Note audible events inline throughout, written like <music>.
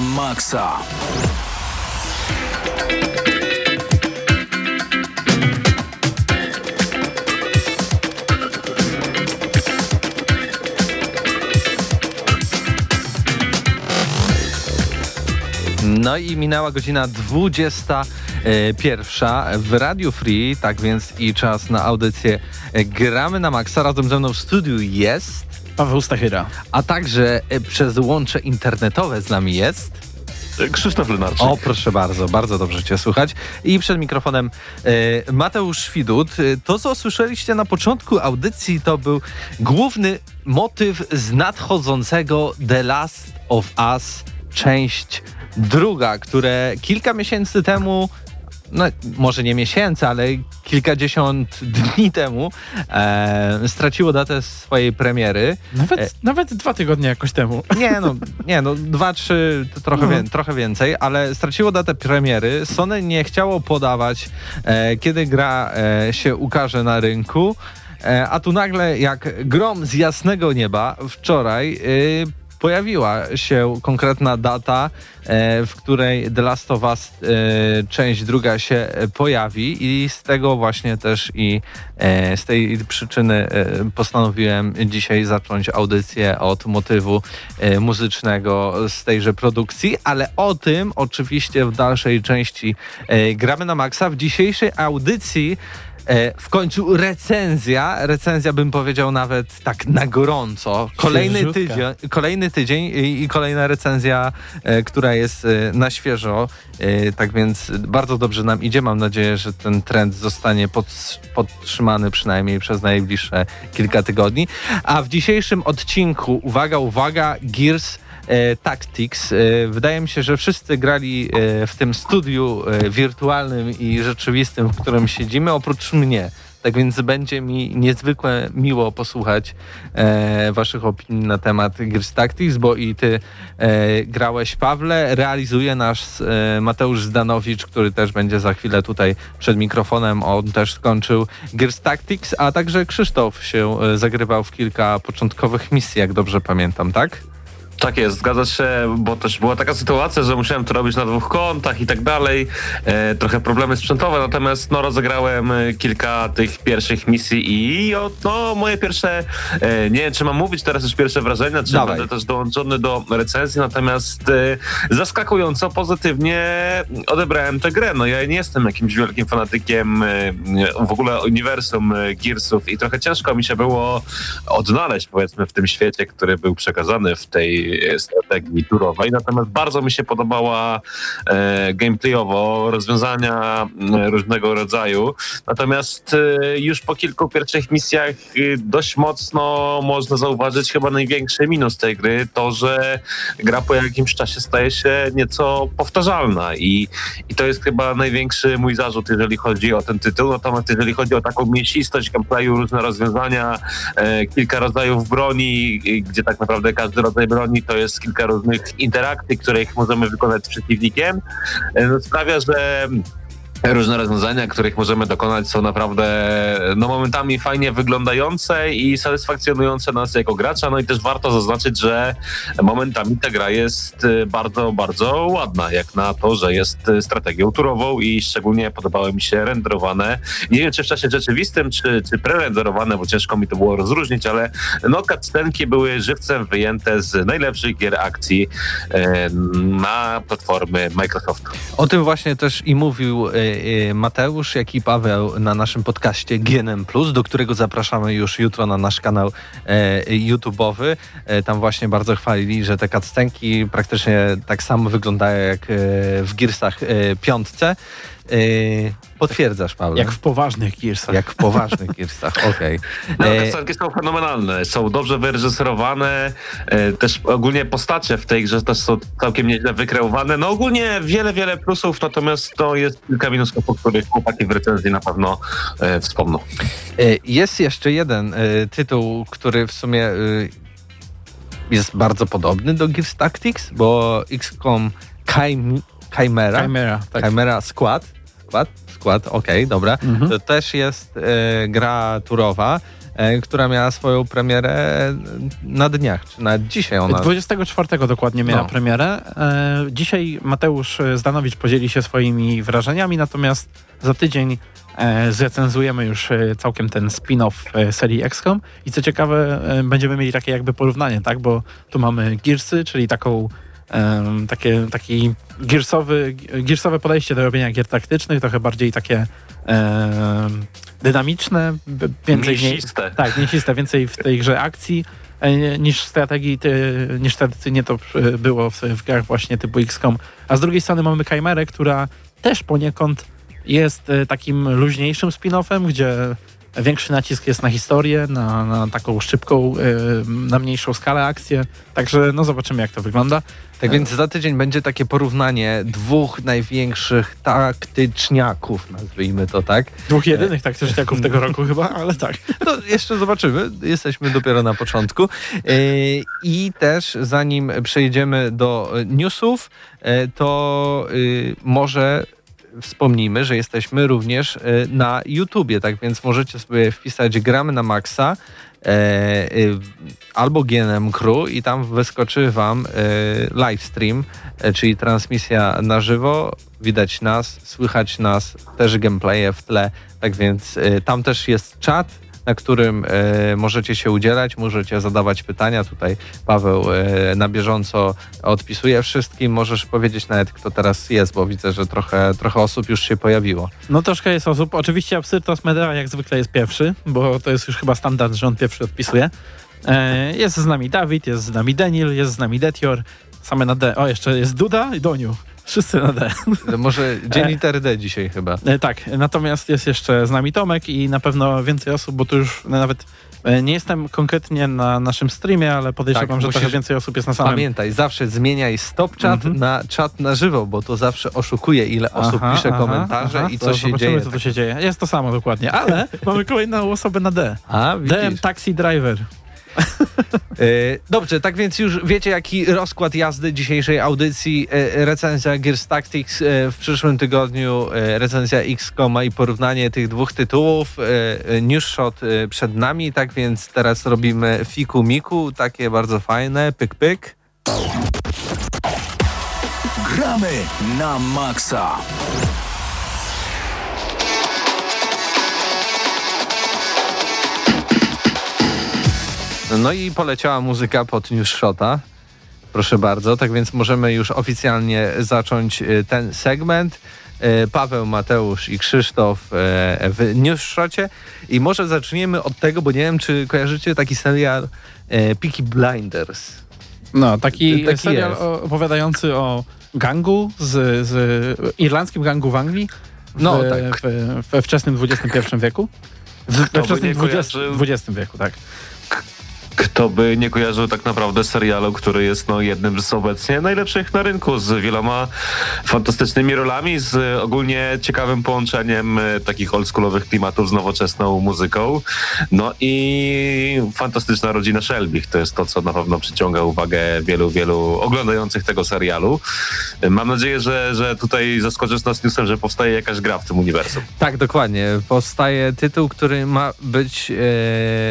Na. No i minęła godzina 21 w Radio Free, tak więc i czas na audycję Gramy na Maxa. Razem ze mną w studiu jest, Paweł Stachyra. a także e, przez łącze internetowe z nami jest. Krzysztof Lenarczyk. O, proszę bardzo, bardzo dobrze Cię słychać. I przed mikrofonem e, Mateusz Widut. E, To, co słyszeliście na początku audycji, to był główny motyw z nadchodzącego The Last of Us, część druga, które kilka miesięcy temu no, może nie miesięcy, ale kilkadziesiąt <laughs> dni temu e, straciło datę swojej premiery. Nawet, E. nawet dwa tygodnie jakoś temu. <laughs> Nie no, nie no, dwa, trzy, to trochę, No. wię, trochę więcej, ale straciło datę premiery. Sony nie chciało podawać, e, kiedy gra e, się ukaże na rynku. E, a tu nagle, jak grom z jasnego nieba, wczoraj e, pojawiła się konkretna data, e, w której The Last of Us e, część druga się pojawi i z tego właśnie też i e, z tej przyczyny postanowiłem dzisiaj zacząć audycję od motywu muzycznego z tejże produkcji, ale o tym oczywiście w dalszej części gramy na maksa. W dzisiejszej audycji w końcu recenzja, recenzja bym powiedział nawet tak na gorąco. Kolejny tydzień, kolejny tydzień i, kolejna recenzja, e, która jest e, na świeżo. E, tak więc bardzo dobrze nam idzie. Mam nadzieję, że ten trend zostanie pod, podtrzymany przynajmniej przez najbliższe kilka tygodni. A w dzisiejszym odcinku, uwaga, uwaga, Gears e, Tactics. E, wydaje mi się, że wszyscy grali e, w tym studiu e, wirtualnym i rzeczywistym, w którym siedzimy, oprócz mnie. Tak więc będzie mi niezwykle miło posłuchać e, waszych opinii na temat Gears Tactics, bo i ty e, grałeś Pawle, realizuje nasz e, Mateusz Zdanowicz, który też będzie za chwilę tutaj przed mikrofonem, on też skończył Gears Tactics, a także Krzysztof się e, zagrywał w kilka początkowych misji, jak dobrze pamiętam, tak? Tak jest, zgadza się, bo też była taka sytuacja, że musiałem to robić na dwóch kontach i tak dalej. E, trochę problemy sprzętowe, natomiast no, rozegrałem e, kilka tych pierwszych misji i o, no, moje pierwsze, e, nie wiem czy mam mówić teraz już pierwsze wrażenia, czy Dawaj. będę też dołączony do recenzji, natomiast e, zaskakująco pozytywnie odebrałem tę grę. No ja nie jestem jakimś wielkim fanatykiem e, w ogóle uniwersum e, Gearsów i trochę ciężko mi się było odnaleźć powiedzmy w tym świecie, który był przekazany w tej strategii turowej. Natomiast bardzo mi się podobała e, gameplayowo rozwiązania e, różnego rodzaju. Natomiast e, już po kilku pierwszych misjach e, dość mocno można zauważyć chyba największy minus tej gry, to, że gra po jakimś czasie staje się nieco powtarzalna i, i to jest chyba największy mój zarzut, jeżeli chodzi o ten tytuł. Natomiast jeżeli chodzi o taką mięsistość gameplayu, różne rozwiązania, e, kilka rodzajów broni, gdzie tak naprawdę każdy rodzaj broni to jest kilka różnych interakcji, których możemy wykonać z przeciwnikiem, e, no, sprawia, że różne rozwiązania, których możemy dokonać są naprawdę no, momentami fajnie wyglądające i satysfakcjonujące nas jako gracza. No i też warto zaznaczyć, że momentami ta gra jest e, bardzo, bardzo ładna, jak na to, że jest e, strategią turową i szczególnie podobały mi się renderowane. Nie wiem, czy w czasie rzeczywistym, czy, czy prerenderowane, bo ciężko mi to było rozróżnić, ale no cutscenki były żywcem wyjęte z najlepszych gier akcji e, na platformy Microsoftu. O tym właśnie też i mówił Mateusz, jak i Paweł na naszym podcaście GNM+, do którego zapraszamy już jutro na nasz kanał e, YouTube'owy. E, tam właśnie bardzo chwalili, że te cutscenki praktycznie tak samo wyglądają jak e, w Gearsach piątce. E, potwierdzasz, Paweł? Jak w poważnych Gearsach. jak w poważnych Gearsach, <laughs> okej. No, E, cutscenki są fenomenalne, są dobrze wyreżyserowane, e, też ogólnie postacie w tej grze też są całkiem nieźle wykreowane. No ogólnie wiele, wiele plusów, natomiast to jest kilka minusów, o których chłopaki w recenzji na pewno e, wspomną. E, Jest jeszcze jeden e, tytuł, który w sumie jest bardzo podobny do Gears Tactics, bo XCOM Chim- Chimera, Chimera, tak. Chimera Squad, Squad, Squad, okej, dobra, Mhm. to też jest e, gra turowa, e, która miała swoją premierę na dniach, czy nawet dzisiaj ona... 24 dokładnie miała No. premierę. E, dzisiaj Mateusz Zdanowicz podzieli się swoimi wrażeniami, natomiast za tydzień zrecenzujemy już całkiem ten spin-off serii XCOM i co ciekawe, będziemy mieli takie jakby porównanie, tak, bo tu mamy Gearsy, czyli taką em, takie, taki gearsowy, gearsowe podejście do robienia gier taktycznych, trochę bardziej takie dynamiczne, więcej Mięsiste. tak, mięsiste, więcej w tej grze akcji e, niż strategii, ty, niż tradycyjnie to e, było w, w grach właśnie typu XCOM. A z drugiej strony mamy Chimerę, która też poniekąd jest e, takim luźniejszym spin-offem, gdzie większy nacisk jest na historię, na, na taką szybką, e, na mniejszą skalę akcję. Także no zobaczymy jak to wygląda. Tak więc za tydzień będzie takie porównanie dwóch największych taktyczniaków, nazwijmy to tak. Dwóch jedynych taktyczniaków tego roku chyba, ale tak. No, jeszcze zobaczymy. Jesteśmy dopiero na początku. E, I też zanim przejdziemy do newsów, e, to może wspomnijmy, że jesteśmy również e, na YouTubie, tak więc możecie sobie wpisać gramy na maksa e, e, albo GNM Crew i tam wyskoczy wam e, livestream, e, czyli transmisja na żywo. Widać nas, słychać nas, też gameplaye w tle, tak więc e, tam też jest czat, na którym e, możecie się udzielać, możecie zadawać pytania. Tutaj Paweł e, na bieżąco odpisuje wszystkim. Możesz powiedzieć nawet, kto teraz jest, bo widzę, że trochę, trochę osób już się pojawiło. No troszkę jest osób. Oczywiście Absyrtos Medea jak zwykle jest pierwszy, bo to jest już chyba standard, że on pierwszy odpisuje. E, jest z nami Dawid, jest z nami Denil, jest z nami Detior. Same na D. O, jeszcze jest Duda i Doniu. Wszyscy na D. Może dzień litery D dzisiaj chyba. E, Tak, natomiast jest jeszcze z nami Tomek i na pewno więcej osób, bo tu już nawet e, nie jestem konkretnie na naszym streamie, ale podejrzewam, Tak, że trochę więcej osób jest na samym... Pamiętaj, zawsze zmieniaj stop chat Mhm. na czat na żywo, bo to zawsze oszukuje, ile osób Aha, pisze aha, komentarze aha. i co się dzieje. co tu się dzieje. Jest to samo dokładnie, ale <laughs> mamy kolejną osobę na D. A, D widzisz. Taxi Driver. E, Dobrze, tak więc już wiecie, jaki rozkład jazdy dzisiejszej audycji. E, Recenzja Gears Tactics e, w przyszłym tygodniu, recenzja XCOMa i porównanie tych dwóch tytułów. News Shot przed nami, tak więc teraz robimy fiku miku, takie bardzo fajne, pyk pyk. Gramy na maksa. No i poleciała muzyka pod News Shota. Proszę bardzo, tak więc możemy już oficjalnie zacząć e, ten segment. E, Paweł, Mateusz i Krzysztof e, w News Shocie. I może zaczniemy od tego, bo nie wiem, czy kojarzycie taki serial Peaky Blinders. No, taki, Taki serial jest. opowiadający o gangu, z, z irlandzkim gangu w Anglii w, No, tak. w, we wczesnym XXI wieku. W, we wczesnym nie 20, kojarzył? XX wieku, tak. Kto by nie kojarzył tak naprawdę serialu, który jest no, jednym z obecnie najlepszych na rynku, z wieloma fantastycznymi rolami, z ogólnie ciekawym połączeniem e, takich oldschoolowych klimatów z nowoczesną muzyką. No i fantastyczna rodzina Shelby. To jest to, co na pewno przyciąga uwagę wielu, wielu oglądających tego serialu. E, Mam nadzieję, że, że tutaj zaskoczysz nas newsem, że powstaje jakaś gra w tym uniwersum. Tak, dokładnie. Powstaje tytuł, który ma być e,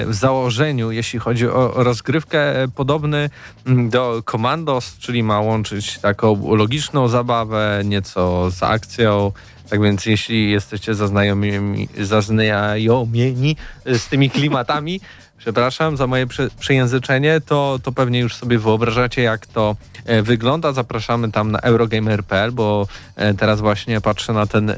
w założeniu, jeśli chodzi o rozgrywkę, e, podobny mm, do Commandos, czyli ma łączyć taką logiczną zabawę, nieco z akcją. Tak więc jeśli jesteście zaznajomieni, zaznajomieni z tymi klimatami, <laughs> przepraszam za moje prze, przejęzyczenie, to, to pewnie już sobie wyobrażacie, jak to e, wygląda. Zapraszamy tam na Eurogamer.pl, bo e, teraz właśnie patrzę na ten e,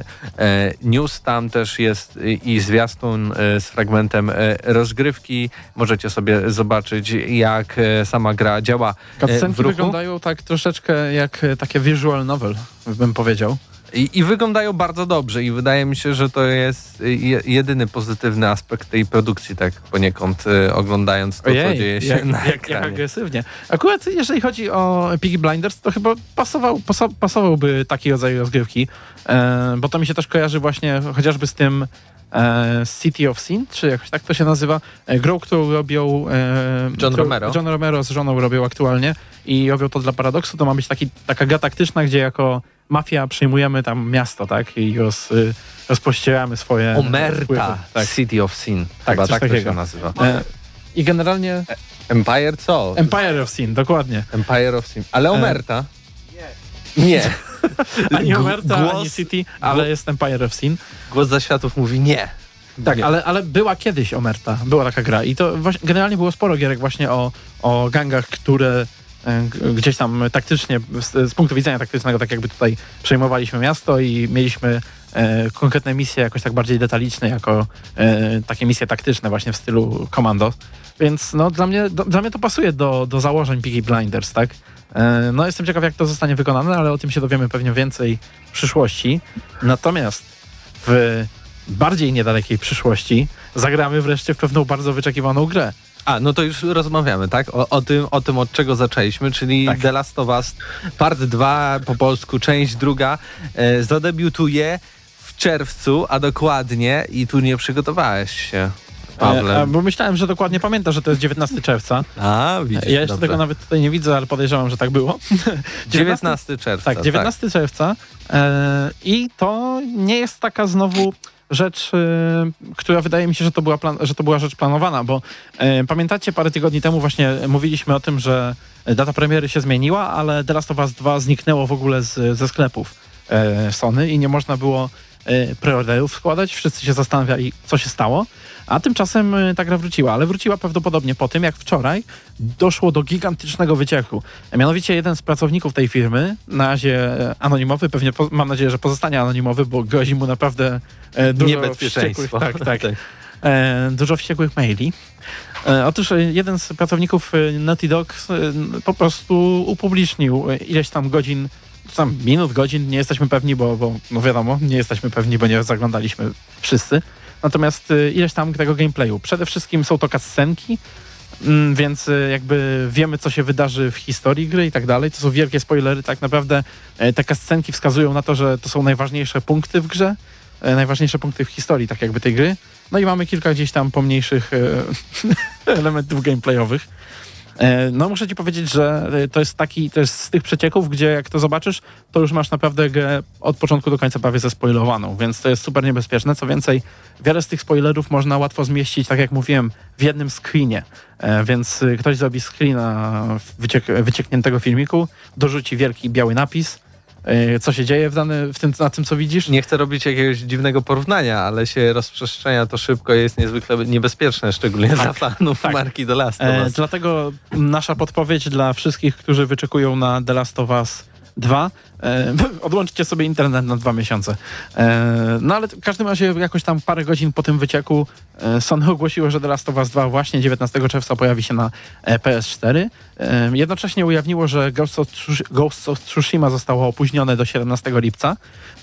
news. Tam też jest i, zwiastun e, z fragmentem e, rozgrywki. Możecie sobie zobaczyć, jak e, sama gra działa Cutscenki wyglądają tak troszeczkę jak takie visual novel, bym powiedział. I, I wyglądają bardzo dobrze i wydaje mi się, że to jest y, je, jedyny pozytywny aspekt tej produkcji, tak poniekąd y, oglądając to, co dzieje się jak, na jak, jak ekranie. agresywnie. Akurat jeżeli chodzi o Piggy Blinders, to chyba pasował, pasa, pasowałby taki rodzaj rozgrywki, e, bo to mi się też kojarzy właśnie chociażby z tym e, City of Sin, czy jakoś tak to się nazywa, e, grą, którą robią e, John którą- Romero. John Romero z żoną robią aktualnie i robią to dla Paradoksu, to ma być taki, taka gra taktyczna, gdzie jako mafia przejmujemy tam miasto, tak, i roz, y, rozpościeramy swoje wpływy. Omerta Tak. City of Sin. Tak, Chyba tak to takiego. się nazywa. E, I generalnie Empire co? Empire of Sin, dokładnie. Empire of Sin. Ale Omerta? Nie. Nie. <laughs> Ani Omerta, ani głos- City, ale jest Empire of Sin. Głos zaświatów mówi nie. Tak, Nie. ale, ale była kiedyś Omerta, była taka gra i to właśnie, generalnie było sporo gierek właśnie o, o gangach, które e, gdzieś tam taktycznie, z, z punktu widzenia taktycznego, tak jakby tutaj przejmowaliśmy miasto i mieliśmy e, konkretne misje jakoś tak bardziej detaliczne, jako e, takie misje taktyczne właśnie w stylu Commando. Więc no dla mnie, do, dla mnie to pasuje do, do założeń Piggy Blinders, tak? E, no jestem ciekaw, jak to zostanie wykonane, ale o tym się dowiemy pewnie więcej w przyszłości. Natomiast w bardziej niedalekiej przyszłości zagramy wreszcie w pewną bardzo wyczekiwaną grę. A, no to już rozmawiamy, tak? O, o, tym, o tym, od czego zaczęliśmy, czyli Tak. The Last of Us Part 2, po polsku część druga, e, zadebiutuje w czerwcu, a dokładnie, i tu nie przygotowałeś się, Pawle. E, a, bo myślałem, że dokładnie pamiętasz, że to jest 19 czerwca. A, widzisz, ja jeszcze dobrze. tego nawet tutaj nie widzę, ale podejrzewam, że tak było. <laughs> 19 czerwca. Tak, 19 czerwca. E, I to nie jest taka znowu rzecz, e, która wydaje mi się, że to była, plan, że to była rzecz planowana, bo e, pamiętacie, parę tygodni temu właśnie mówiliśmy o tym, że data premiery się zmieniła, ale The Last of Us 2 zniknęło w ogóle z, ze sklepów e, Sony i nie można było e, preorderów składać. Wszyscy się zastanawiali, co się stało. A tymczasem e, ta gra wróciła, ale wróciła prawdopodobnie po tym, jak wczoraj doszło do gigantycznego wycieku. Mianowicie jeden z pracowników tej firmy, na razie e, anonimowy, pewnie po, mam nadzieję, że pozostanie anonimowy, bo grozi mu naprawdę e, dużo wściekłych, tak, <laughs> tak, e, dużo wściekłych maili. E, otóż e, jeden z pracowników e, Naughty Dog e, po prostu upublicznił e, ileś tam godzin tam minut, godzin, nie jesteśmy pewni, bo, bo no wiadomo, nie jesteśmy pewni, bo nie zaglądaliśmy wszyscy. Natomiast y, ileś tam tego gameplayu. Przede wszystkim są to cutscenki, mm, więc y, jakby wiemy, co się wydarzy w historii gry i tak dalej. To są wielkie spoilery. Tak naprawdę e, te cutscenki wskazują na to, że to są najważniejsze punkty w grze, e, najważniejsze punkty w historii tak jakby tej gry. No i mamy kilka gdzieś tam pomniejszych e, <laughs> elementów gameplayowych. E, No muszę ci powiedzieć, że e, to jest taki, to jest z tych przecieków, gdzie jak to zobaczysz, to już masz naprawdę grę od początku do końca prawie zespoilowaną, więc to jest super niebezpieczne. Co więcej, wiele z tych spoilerów można łatwo zmieścić, tak jak mówiłem, w jednym screenie. E, Więc ktoś zrobi screena wyciek wyciekniętego filmiku, dorzuci wielki biały napis, co się dzieje w, dany, w tym, na tym, co widzisz. Nie chcę robić jakiegoś dziwnego porównania, ale się rozprzestrzenia to szybko jest niezwykle niebezpieczne, szczególnie dla fanów tak. marki The Last of E, Us. dlatego nasza podpowiedź dla wszystkich, którzy wyczekują na The Last of Us 2. E, <laughs> odłączcie sobie internet na dwa miesiące. E, no ale w każdym razie jakoś tam parę godzin po tym wycieku e, Sony ogłosiło, że The Last of Us 2 właśnie 19 czerwca pojawi się na e, PS4. E, jednocześnie ujawniło, że Ghost of, Ghost of Tsushima zostało opóźnione do 17 lipca.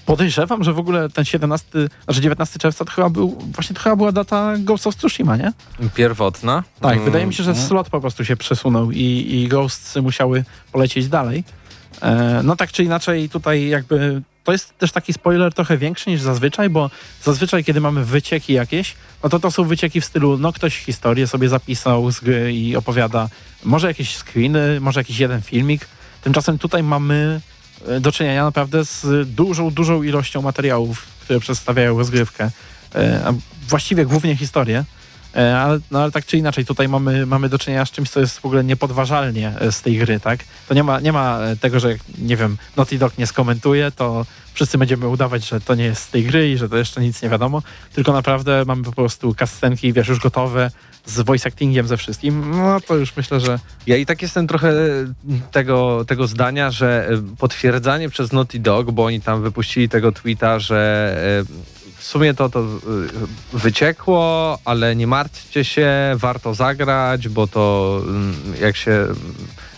Podejrzewam, że w ogóle ten 17, znaczy 19 czerwca to chyba był, właśnie to chyba była data Ghost of Tsushima, nie? Pierwotna. Tak, Mm, wydaje mi się, że slot po prostu się przesunął i, i Ghosts musiały polecieć dalej. E, no tak czy inaczej tutaj jakby to jest też taki spoiler trochę większy niż zazwyczaj, bo zazwyczaj kiedy mamy wycieki jakieś, no to to są wycieki w stylu, no ktoś historię sobie zapisał z gry i opowiada, może jakieś screeny, może jakiś jeden filmik. Tymczasem tutaj mamy e, do czynienia naprawdę z dużą, dużą ilością materiałów, które przedstawiają rozgrywkę. E, a właściwie głównie historię. E, Ale, no ale tak czy inaczej, tutaj mamy, mamy do czynienia z czymś, co jest w ogóle niepodważalnie e, z tej gry, tak? To nie ma, nie ma e, tego, że nie wiem, Naughty Dog nie skomentuje, to wszyscy będziemy udawać, że to nie jest z tej gry i że to jeszcze nic nie wiadomo, tylko naprawdę mamy po prostu kascenki, wiesz, już gotowe, z voice actingiem, ze wszystkim, no to już myślę, że Ja i tak jestem trochę tego, tego zdania, że potwierdzanie przez Naughty Dog, bo oni tam wypuścili tego tweeta, że sumie to, to e, wyciekło, ale nie martwcie się, warto zagrać, bo to mm, jak się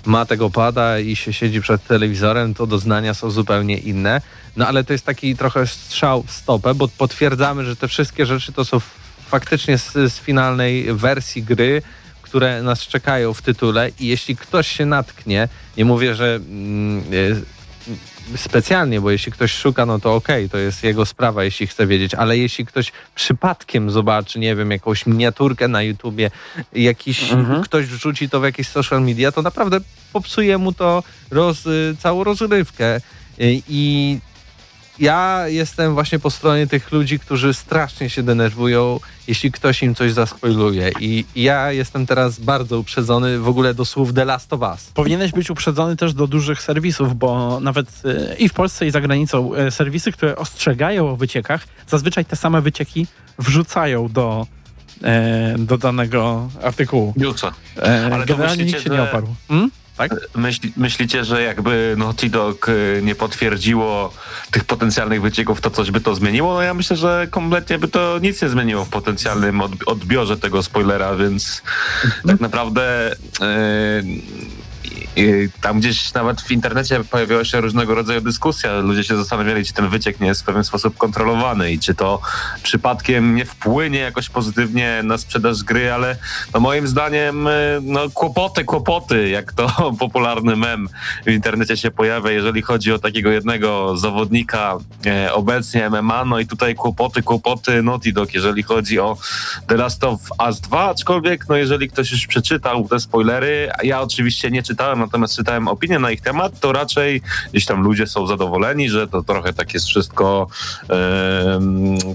ma tego pada i się siedzi przed telewizorem, to doznania są zupełnie inne. No ale to jest taki trochę strzał w stopę, bo potwierdzamy, że te wszystkie rzeczy to są faktycznie z, z finalnej wersji gry, które nas czekają w tytule i jeśli ktoś się natknie, nie mówię, że mm, y, specjalnie, bo jeśli ktoś szuka, no to okej, to jest jego sprawa, jeśli chce wiedzieć, ale jeśli ktoś przypadkiem zobaczy, nie wiem, jakąś miniaturkę na YouTubie, jakiś Mhm. ktoś wrzuci to w jakieś social media, to naprawdę popsuje mu to roz, całą rozrywkę i ja jestem właśnie po stronie tych ludzi, którzy strasznie się denerwują, jeśli ktoś im coś zaspoiluje. I ja jestem teraz bardzo uprzedzony w ogóle do słów The Last of Us. Powinieneś być uprzedzony też do dużych serwisów, bo nawet e, i w Polsce, i za granicą e, serwisy, które ostrzegają o wyciekach, zazwyczaj te same wycieki wrzucają do, e, do danego artykułu. Juco. E, Ale to generalnie nikt się nie oparł. Hmm? Tak? Myśli, myślicie, że jakby Naughty Dog y, nie potwierdziło tych potencjalnych wycieków, to coś by to zmieniło? No ja myślę, że kompletnie by to nic nie zmieniło w potencjalnym odb- odbiorze tego spoilera, więc tak naprawdę y, y, tam gdzieś nawet w internecie pojawiała się różnego rodzaju dyskusja. Ludzie się zastanawiali, czy ten wyciek nie jest w pewien sposób kontrolowany i czy to przypadkiem nie wpłynie jakoś pozytywnie na sprzedaż gry, ale no moim zdaniem y, no, kłopoty, kłopoty, jak to <laughs> popularny mem w internecie się pojawia, jeżeli chodzi o takiego jednego zawodnika e, obecnie MMA, no i tutaj kłopoty, kłopoty Naughty Dog, jeżeli chodzi o The Last of Us 2, aczkolwiek no jeżeli ktoś już przeczytał te spoilery, ja oczywiście nie czytałem, natomiast czytałem opinię na ich temat, to raczej gdzieś tam ludzie są zadowoleni, że to trochę tak jest wszystko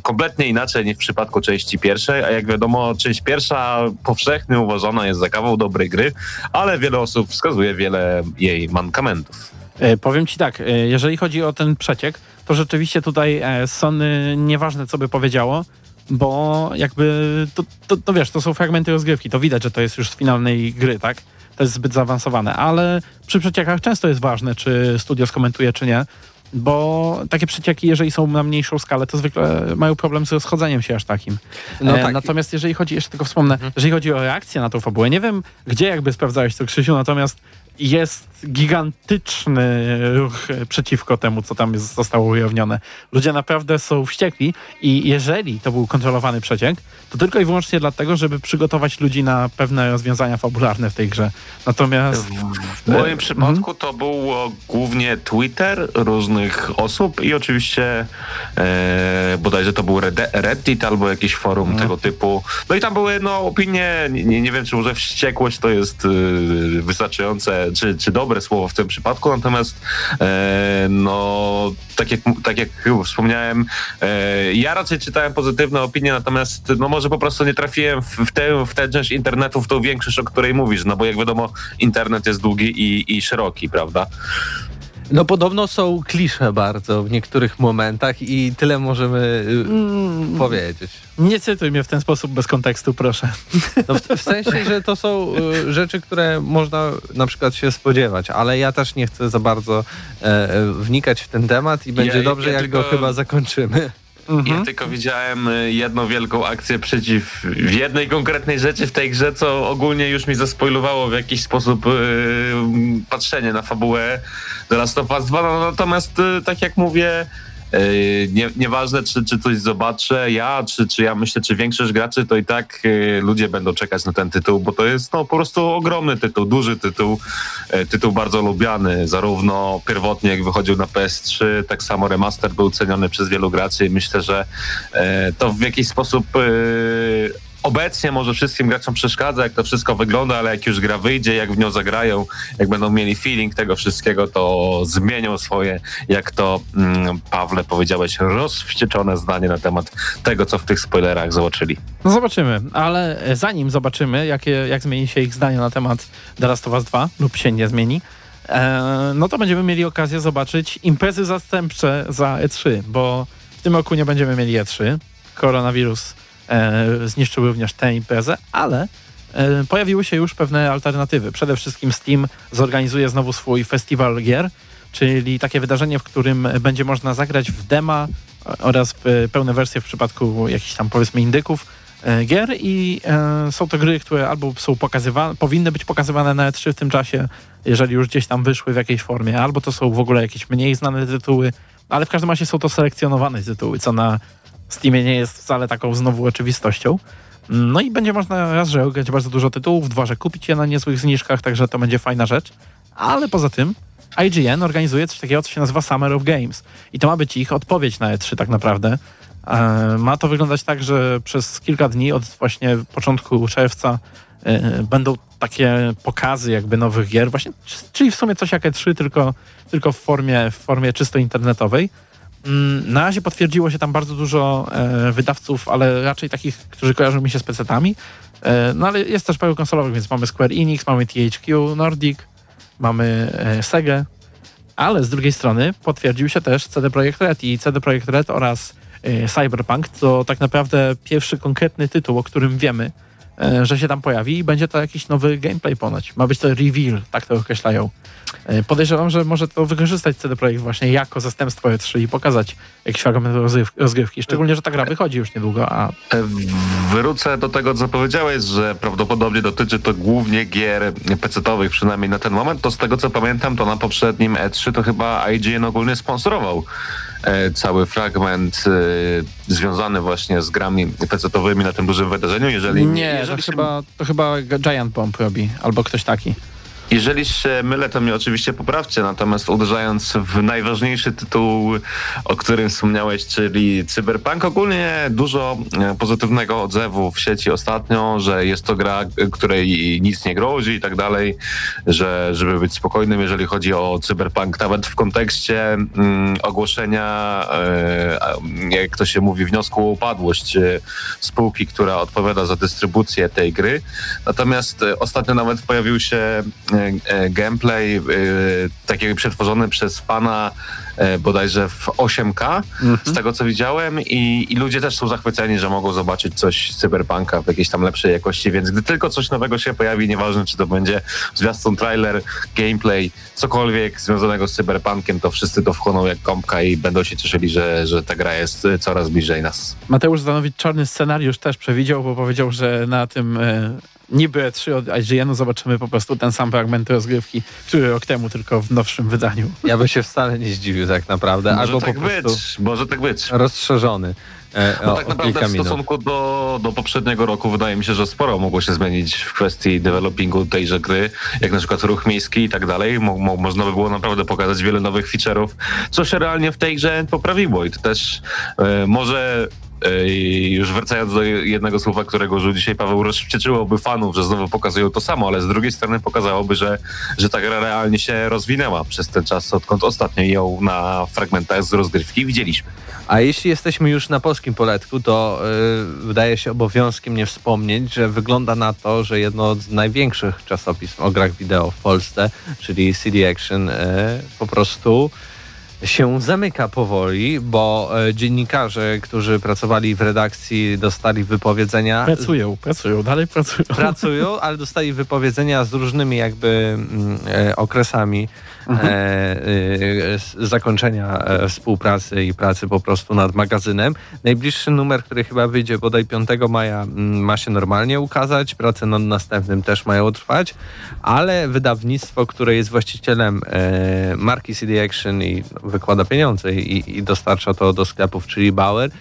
kompletnie inaczej niż w przypadku części pierwszej, a jak wiadomo, część pierwsza powszechnie uważana jest za kawał dobrej gry, ale wiele osób wskazuje wiele jej mankamentów. E, Powiem ci tak, e, jeżeli chodzi o ten przeciek, to rzeczywiście tutaj e, Sony nieważne co by powiedziało, bo jakby to, to, to wiesz, to są fragmenty rozgrywki, to widać, że to jest już z finalnej gry, tak? To jest zbyt zaawansowane, ale przy przeciekach często jest ważne, czy studio skomentuje, czy nie, bo takie przecieki, jeżeli są na mniejszą skalę, to zwykle mają problem z rozchodzeniem się aż takim. No e, tak. Mhm. Natomiast jeżeli chodzi, jeszcze tylko wspomnę, jeżeli chodzi o reakcję na tą fabułę, nie wiem, gdzie jakby sprawdzałeś to, Krzysiu, natomiast jest gigantyczny ruch przeciwko temu, co tam jest, zostało ujawnione. Ludzie naprawdę są wściekli i jeżeli to był kontrolowany przeciek, to tylko i wyłącznie dlatego, żeby przygotować ludzi na pewne rozwiązania fabularne w tej grze. Natomiast... W moim E, przypadku to było głównie Twitter różnych osób i oczywiście e, bodajże to był Red- Reddit albo jakieś forum tego typu. No i tam były no, opinie, nie, nie wiem czy może wściekłość to jest e, wystarczające, czy, czy dobre słowo w tym przypadku, natomiast e, no tak jak, tak jak wspomniałem, e, ja raczej czytałem pozytywne opinie, natomiast no może po prostu nie trafiłem w, w, tę, w tę część internetu, w tą większość, o której mówisz, no bo jak wiadomo internet jest długi i, i szeroki, prawda? No podobno są klisze bardzo w niektórych momentach i tyle możemy y, mm, powiedzieć. Nie cytuj mnie w ten sposób bez kontekstu, proszę. No w, w sensie, że to są y, rzeczy, które można na przykład się spodziewać, ale ja też nie chcę za bardzo e, e, wnikać w ten temat i będzie ja dobrze, jak go tylko- chyba zakończymy. Mhm. Ja tylko widziałem y, jedną wielką akcję przeciw w jednej konkretnej rzeczy w tej grze, co ogólnie już mi zaspoilowało w jakiś sposób yy, patrzenie na fabułę The Last of Us 2. No, natomiast yy, tak jak mówię, nie, nieważne czy, czy coś zobaczę ja, czy, czy ja myślę, czy większość graczy, to i tak yy, ludzie będą czekać na ten tytuł, bo to jest no, po prostu ogromny tytuł, duży tytuł, yy, tytuł bardzo lubiany, zarówno pierwotnie jak wychodził na PS3, tak samo remaster był ceniony przez wielu graczy i myślę, że to w jakiś sposób obecnie może wszystkim graczom przeszkadza, jak to wszystko wygląda, ale jak już gra wyjdzie, jak w nią zagrają, jak będą mieli feeling tego wszystkiego, to zmienią swoje, jak to mm, Pawle powiedziałeś, rozwścieczone zdanie na temat tego, co w tych spoilerach zobaczyli. No zobaczymy, ale zanim zobaczymy, jakie, jak zmieni się ich zdanie na temat The Last of Us 2 lub się nie zmieni, e, no to będziemy mieli okazję zobaczyć imprezy zastępcze za E3, bo w tym roku nie będziemy mieli E3. Koronawirus zniszczył również tę imprezę, ale e, pojawiły się już pewne alternatywy. Przede wszystkim Steam zorganizuje znowu swój festiwal gier, czyli takie wydarzenie, w którym będzie można zagrać w dema oraz w pełne wersje w przypadku jakichś tam powiedzmy indyków e, gier i e, są to gry, które albo są pokazywane, powinny być pokazywane na E3 w tym czasie, jeżeli już gdzieś tam wyszły w jakiejś formie, albo to są w ogóle jakieś mniej znane tytuły, ale w każdym razie są to selekcjonowane tytuły, co na Steamie nie jest wcale taką znowu oczywistością. No i będzie można raz, że grać bardzo dużo tytułów, dwa, że kupić je na niezłych zniżkach, także to będzie fajna rzecz. Ale poza tym IGN organizuje coś takiego, co się nazywa Summer of Games. I to ma być ich odpowiedź na E3 tak naprawdę. E, ma to wyglądać tak, że przez kilka dni od właśnie początku czerwca e, będą takie pokazy jakby nowych gier, właśnie, czyli w sumie coś jak E3, tylko, tylko w, formie, w formie czysto internetowej. Mm, Na razie potwierdziło się tam bardzo dużo e, wydawców, ale raczej takich, którzy kojarzą mi się z PC-tami. E, no ale jest też paru konsolowych, więc mamy Square Enix, mamy THQ Nordic, mamy e, Sega, ale z drugiej strony potwierdził się też CD Projekt Red i CD Projekt Red oraz e, Cyberpunk to tak naprawdę pierwszy konkretny tytuł, o którym wiemy, że się tam pojawi i będzie to jakiś nowy gameplay ponoć. Ma być to reveal, tak to określają. E, Podejrzewam, że może to wykorzystać CD Projekt właśnie jako zastępstwo E3 i pokazać jakiś fragment rozgryw- rozgrywki. Szczególnie, że ta gra wychodzi już niedługo, a E, Wrócę do tego, co powiedziałeś, że prawdopodobnie dotyczy to głównie gier PC-owych, przynajmniej na ten moment. To z tego, co pamiętam, to na poprzednim E3 to chyba IGN ogólnie sponsorował e, cały fragment e, związany właśnie z grami PC-owymi na tym dużym wydarzeniu. Jeżeli, nie, jeżeli to się- chyba, to chyba Giant Bomb robi, albo ktoś taki. Jeżeli się mylę, to mnie oczywiście poprawcie, natomiast uderzając w najważniejszy tytuł, o którym wspomniałeś, czyli Cyberpunk, ogólnie dużo e, pozytywnego odzewu w sieci ostatnio, że jest to gra, e, której nic nie grozi i tak dalej, że żeby być spokojnym, jeżeli chodzi o Cyberpunk, nawet w kontekście mm, ogłoszenia, e, jak to się mówi, wniosku o upadłość spółki, która odpowiada za dystrybucję tej gry. Natomiast ostatnio nawet pojawił się gameplay e, takiego przetworzony przez fana e, bodajże w 8K, z tego co widziałem i, i ludzie też są zachwyceni, że mogą zobaczyć coś z Cyberpunka w jakiejś tam lepszej jakości, więc gdy tylko coś nowego się pojawi, nieważne czy to będzie zwiastun, trailer, gameplay, cokolwiek związanego z Cyberpunkiem, to wszyscy to wchłoną jak gąbka i będą się cieszyli, że, że ta gra jest e, coraz bliżej nas. Mateusz Zanowicz czarny scenariusz też przewidział, bo powiedział, że na tym e, niby E3 od IGN-u zobaczymy po prostu ten sam fragment rozgrywki, który rok temu tylko w nowszym wydaniu. Ja bym się wcale nie zdziwił tak naprawdę, Może albo tak po być, może tak być. rozszerzony. E, No o, tak naprawdę w stosunku do, do poprzedniego roku wydaje mi się, że sporo mogło się zmienić w kwestii developingu tejże gry, jak na przykład ruch miejski i tak dalej. Mo, mo, można by było naprawdę pokazać wiele nowych feature'ów, co się realnie w tej grze poprawiło i to też e, może już wracając do jednego słowa, którego użył dzisiaj Paweł, rozwścieczyłoby fanów, że znowu pokazują to samo, ale z drugiej strony pokazałoby, że, że ta gra realnie się rozwinęła przez ten czas, odkąd ostatnio ją na fragmentach z rozgrywki widzieliśmy. A jeśli jesteśmy już na polskim poletku, to y, wydaje się obowiązkiem nie wspomnieć, że wygląda na to, że jedno z największych czasopism o grach wideo w Polsce, czyli CD Action, y, po prostu się zamyka powoli, bo y, dziennikarze, którzy pracowali w redakcji, dostali wypowiedzenia. Pracują, pracują, dalej pracują. Pracują, ale dostali wypowiedzenia z różnymi jakby mm, e, okresami e, e, zakończenia e, współpracy i pracy po prostu nad magazynem. Najbliższy numer, który chyba wyjdzie bodaj 5 maja mm, ma się normalnie ukazać, prace nad następnym też mają trwać, ale wydawnictwo, które jest właścicielem e, marki CD Action i wykłada pieniądze i, i dostarcza to do sklepów, czyli Bauer, e,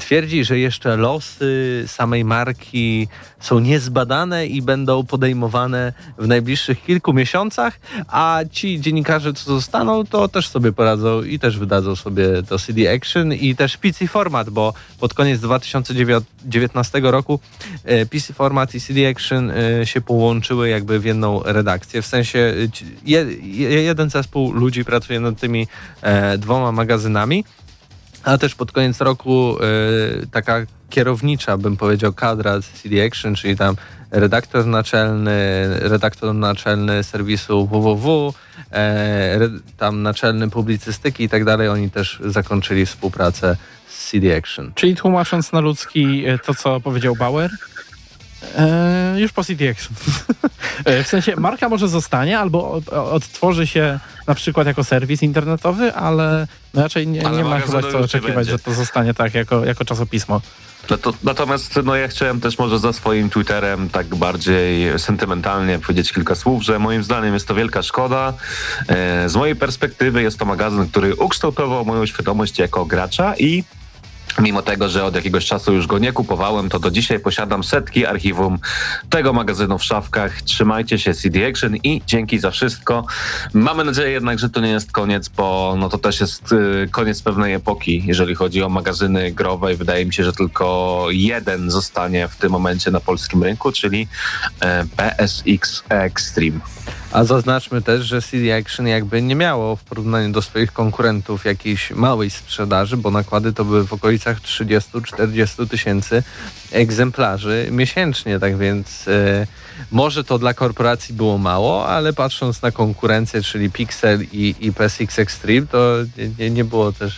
twierdzi, że jeszcze losy samej marki są niezbadane i będą podejmowane w najbliższych kilku miesiącach, a ci dziennikarze, co zostaną, to też sobie poradzą i też wydadzą sobie to CD Action i też PC Format, bo pod koniec 2019 roku e, PC Format i CD Action e, się połączyły jakby w jedną redakcję. W sensie e, jeden zespół ludzi pracuje nad tymi e, dwoma magazynami, a też pod koniec roku e, taka kierownicza, bym powiedział, kadra CD Action, czyli tam redaktor naczelny, redaktor naczelny serwisu www, e, tam naczelny publicystyki i tak dalej, oni też zakończyli współpracę z CD Action. Czyli tłumacząc na ludzki e, to, co powiedział Bauer, e, już po Action. <laughs> E, w sensie marka może zostanie albo od, odtworzy się na przykład jako serwis internetowy, ale raczej nie, Ale nie ma chyba co oczekiwać, będzie. że to zostanie tak jako, jako czasopismo. No to, natomiast no ja chciałem też może za swoim Twitterem tak bardziej sentymentalnie powiedzieć kilka słów, że moim zdaniem jest to wielka szkoda. E, z mojej perspektywy jest to magazyn, który ukształtował moją świadomość jako gracza i Mimo tego, że od jakiegoś czasu już go nie kupowałem, to do dzisiaj posiadam setki archiwum tego magazynu w szafkach. Trzymajcie się CD Action i dzięki za wszystko. Mamy nadzieję jednak, że to nie jest koniec, bo no to też jest y, koniec pewnej epoki, jeżeli chodzi o magazyny growe i wydaje mi się, że tylko jeden zostanie w tym momencie na polskim rynku, czyli e, PSX Extreme. A zaznaczmy też, że CD Action jakby nie miało w porównaniu do swoich konkurentów jakiejś małej sprzedaży, bo nakłady to były w okolicach 30-40 tysięcy egzemplarzy miesięcznie, tak więc e, może to dla korporacji było mało, ale patrząc na konkurencję, czyli Pixel i, i PSX Extreme, to nie, nie, było też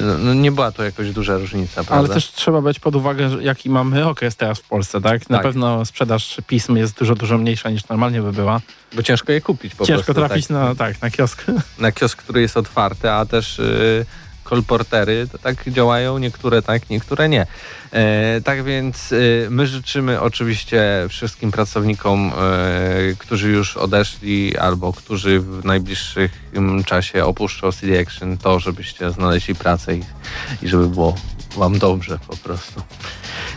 no, no nie była to jakoś duża różnica, prawda? Ale też trzeba brać pod uwagę, jaki mamy okres teraz w Polsce, tak? Na Tak. pewno sprzedaż pism jest dużo, dużo mniejsza niż normalnie by była. Bo ciężko je kupić po Ciężko prostu. trafić tak. na, tak, na kiosk. na kiosk, który jest otwarty, a też y, kolportery to tak działają, niektóre tak, niektóre nie. E, tak więc y, my życzymy oczywiście wszystkim pracownikom, y, którzy już odeszli albo którzy w najbliższym czasie opuszczą CD Action to, żebyście znaleźli pracę i, i żeby było wam dobrze po prostu.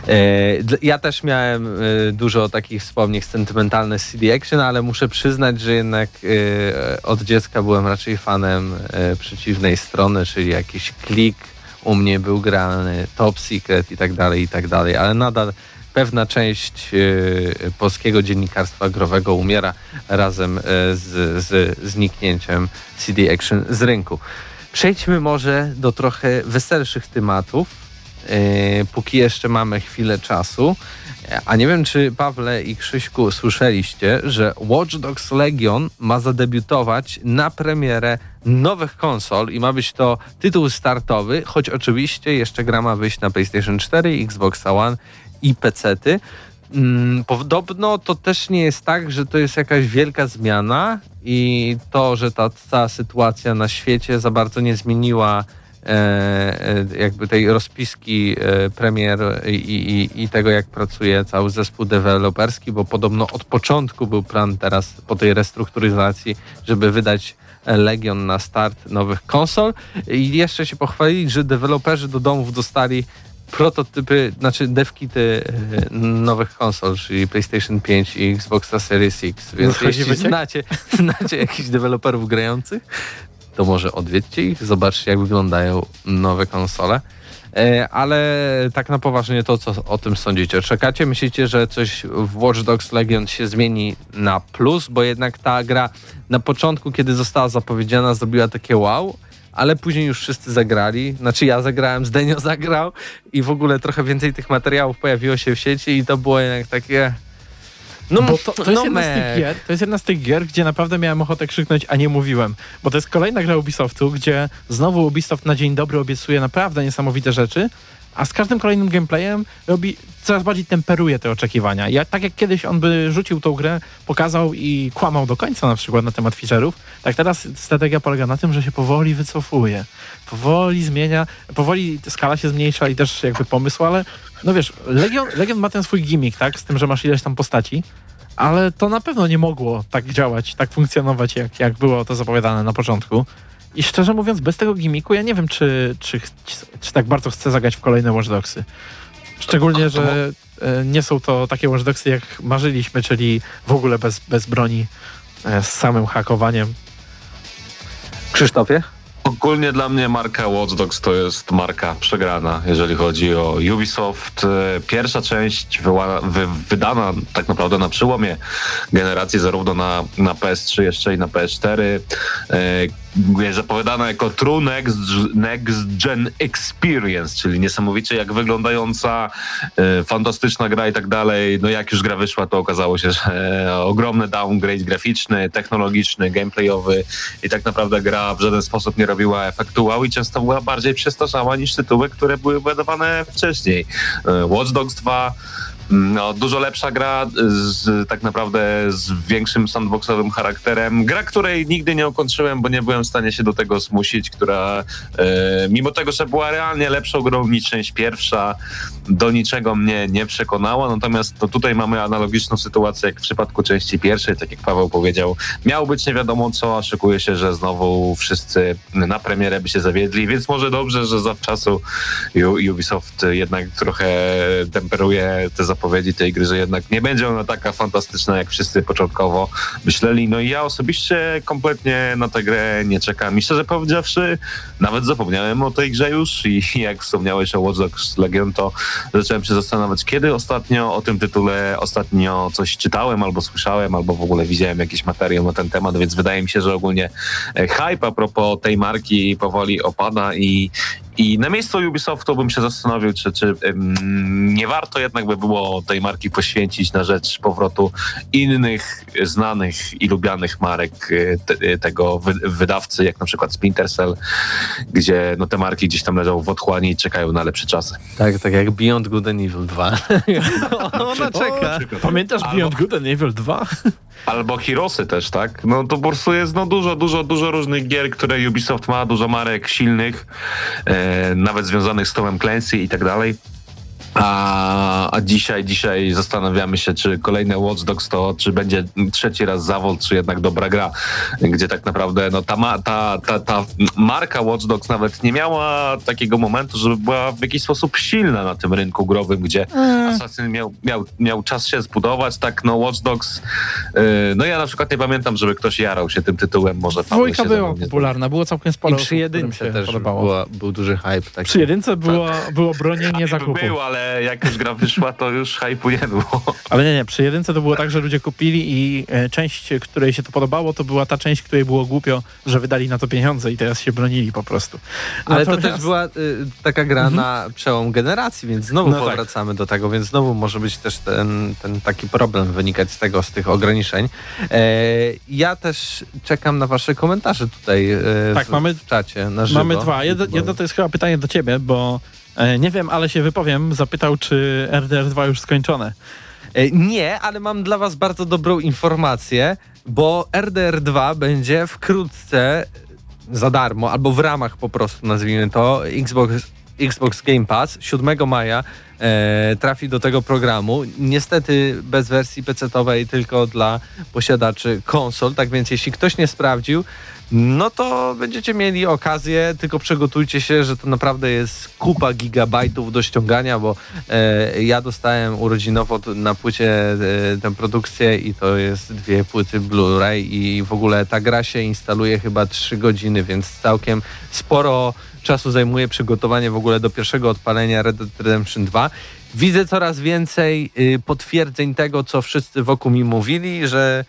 E, Ja też miałem e, dużo takich wspomnień sentymentalnych z CD Action, ale muszę przyznać, że jednak e, od dziecka byłem raczej fanem przeciwnej strony, czyli jakiś klik u mnie był grany, Top Secret i tak dalej, i tak dalej, ale nadal pewna część polskiego dziennikarstwa growego umiera razem z, z zniknięciem CD Action z rynku. Przejdźmy może do trochę weselszych tematów, póki jeszcze mamy chwilę czasu. A nie wiem, czy Pawle i Krzyśku słyszeliście, że Watch Dogs Legion ma zadebiutować na premierę nowych konsol i ma być to tytuł startowy, choć oczywiście jeszcze gra ma wyjść na PlayStation 4, Xbox One i PC-ty. Mm, Podobno to też nie jest tak, że to jest jakaś wielka zmiana i to, że ta cała sytuacja na świecie za bardzo nie zmieniła jakby tej rozpiski e, premier i, i, i tego, jak pracuje cały zespół deweloperski, bo podobno od początku był plan teraz po tej restrukturyzacji, żeby wydać Legion na start nowych konsol i jeszcze się pochwalili, że deweloperzy do domów dostali prototypy, znaczy devkity e, nowych konsol, czyli PlayStation 5 i Xbox Series X. Więc jeśli wyciek? znacie, <laughs> znacie jakichś deweloperów grających, to może odwiedźcie ich, zobaczcie jak wyglądają nowe konsole. E, Ale tak na poważnie to, co o tym sądzicie? Czekacie? Myślicie, że coś w Watch Dogs Legion się zmieni na plus? Bo jednak ta gra na początku, kiedy została zapowiedziana, zrobiła takie wow, ale później już wszyscy zagrali. Znaczy ja zagrałem, Zdenio <laughs> zagrał i w ogóle trochę więcej tych materiałów pojawiło się w sieci i to było jednak takie... No, Bo to, to, jest no jedna z tych gier, to jest jedna z tych gier, gdzie naprawdę miałem ochotę krzyknąć, a nie mówiłem. Bo to jest kolejna gra Ubisoftu, gdzie znowu Ubisoft na dzień dobry obiecuje naprawdę niesamowite rzeczy, a z każdym kolejnym gameplayem robi, coraz bardziej temperuje te oczekiwania. Ja, tak jak kiedyś on by rzucił tą grę, pokazał i kłamał do końca na przykład na temat feature'ów, tak teraz strategia polega na tym, że się powoli wycofuje. Powoli zmienia, powoli skala się zmniejsza i też jakby pomysł, ale no wiesz, Legion, Legion ma ten swój gimmick, tak, z tym, że masz ileś tam postaci, ale to na pewno nie mogło tak działać, tak funkcjonować, jak, jak było to zapowiadane na początku. I szczerze mówiąc, bez tego gimmicku ja nie wiem, czy, czy, czy tak bardzo chcę zagrać w kolejne Watch Dogsy. Szczególnie, że e, nie są to takie Watch Dogsy, jak marzyliśmy, czyli w ogóle bez, bez broni, e, z samym hakowaniem. Krzysztofie? Ogólnie dla mnie marka Watch Dogs to jest marka przegrana, jeżeli chodzi o Ubisoft. E, Pierwsza część wyła, wy, wydana tak naprawdę na przełomie generacji, zarówno na, na PS3 jeszcze i na PS4. E, zapowiadana jako True Next, Next Gen Experience, czyli niesamowicie jak wyglądająca, e, fantastyczna gra i tak dalej. No jak już gra wyszła, to okazało się, że e, ogromny downgrade graficzny, technologiczny, gameplayowy i tak naprawdę gra w żaden sposób nie robiła efektu wow i często była bardziej przestarzała niż tytuły, które były wydawane wcześniej. E, Watch Dogs 2 no, dużo lepsza gra, z, tak naprawdę z większym sandboxowym charakterem. Gra, której nigdy nie ukończyłem, bo nie byłem w stanie się do tego zmusić, która e, mimo tego, że była realnie lepszą grą niż część pierwsza, do niczego mnie nie przekonała. Natomiast to tutaj mamy analogiczną sytuację jak w przypadku części pierwszej, tak jak Paweł powiedział. Miało być nie wiadomo co, a szykuje się, że znowu wszyscy na premierę by się zawiedli, więc może dobrze, że zawczasu Ubisoft jednak trochę temperuje te zapowiedzi tej gry, że jednak nie będzie ona taka fantastyczna, jak wszyscy początkowo myśleli. No i ja osobiście kompletnie na tę grę nie czekam. I szczerze powiedziawszy, nawet zapomniałem o tej grze już i jak wspomniałeś o Watch Dogs Legion, to zacząłem się zastanawiać, kiedy ostatnio o tym tytule ostatnio coś czytałem albo słyszałem, albo w ogóle widziałem jakiś materiał na ten temat, więc wydaje mi się, że ogólnie e, hype a propos tej marki powoli opada i, i na miejscu Ubisoftu bym się zastanowił, czy, czy ym, nie warto jednak by było tej marki poświęcić na rzecz powrotu innych znanych i lubianych marek te, y, tego wy, wydawcy, jak na przykład Splinter Cell, gdzie no, te marki gdzieś tam leżą w otchłani i czekają na lepsze czasy. Tak, tak jak Beyond Good and Evil 2. <laughs> Ona czeka. Pamiętasz Albo- Beyond Good and Evil 2? Albo Heroesy też, tak? No to po prostu jest no, dużo, dużo, dużo różnych gier, które Ubisoft ma, dużo marek silnych, e, nawet związanych z Tomem Clancy i tak dalej. A, a dzisiaj, dzisiaj zastanawiamy się, czy kolejne Watch Dogs to, czy będzie trzeci raz zawód, czy jednak dobra gra, gdzie tak naprawdę no, ta, ma, ta, ta, ta marka Watch Dogs nawet nie miała takiego momentu, żeby była w jakiś sposób silna na tym rynku growym, gdzie Assassin miał, miał, miał czas się zbudować, tak no Watch Dogs, yy, no ja na przykład nie pamiętam, żeby ktoś jarał się tym tytułem, może Paweł Dwójka była popularna, było całkiem I sporo przy osób, którym jedynce się też podobało. była, był duży hype. Taki. Przy jedynce było, było bronienie zgadnę. zakupu. Był, ale jak już gra wyszła, to już hypu nie było. Ale nie, nie, przy jedynce to było tak, że ludzie kupili i e, część, której się to podobało, to była ta część, której było głupio, że wydali na to pieniądze i teraz się bronili po prostu. Ale to też była y, taka gra na przełom generacji, więc znowu No tak. powracamy do tego, więc znowu może być też ten, ten taki problem wynikać z tego, z tych ograniczeń. E, ja też czekam na wasze komentarze tutaj e, Tak, w, mamy- w czacie na żywo. Mamy dwa. Jedno, jedno to jest chyba pytanie do ciebie, bo nie wiem, ale się wypowiem. Zapytał, czy RDR2 już skończone. E, Nie, ale mam dla was bardzo dobrą informację, bo RDR2 będzie wkrótce za darmo, albo w ramach po prostu nazwijmy to, Xbox, Xbox Game Pass 7 maja e, trafi do tego programu. Niestety bez wersji PC-owej, tylko dla posiadaczy konsol. Tak więc jeśli ktoś nie sprawdził, no to będziecie mieli okazję, tylko przygotujcie się, że to naprawdę jest kupa gigabajtów do ściągania, bo e, ja dostałem urodzinowo na płycie e, tę produkcję i to jest dwie płyty Blu-ray i w ogóle ta gra się instaluje chyba 3 godziny, więc całkiem sporo czasu zajmuje przygotowanie w ogóle do pierwszego odpalenia Red Dead Redemption 2. Widzę coraz więcej y, potwierdzeń tego, co wszyscy wokół mi mówili, że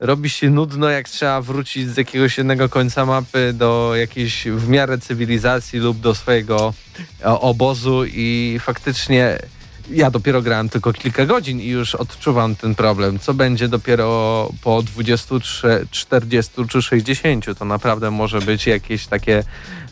robi się nudno, jak trzeba wrócić z jakiegoś jednego końca mapy do jakiejś w miarę cywilizacji lub do swojego obozu i faktycznie ja dopiero grałem tylko kilka godzin i już odczuwam ten problem. Co będzie dopiero po 20, 40 czy 60? To naprawdę może być jakieś takie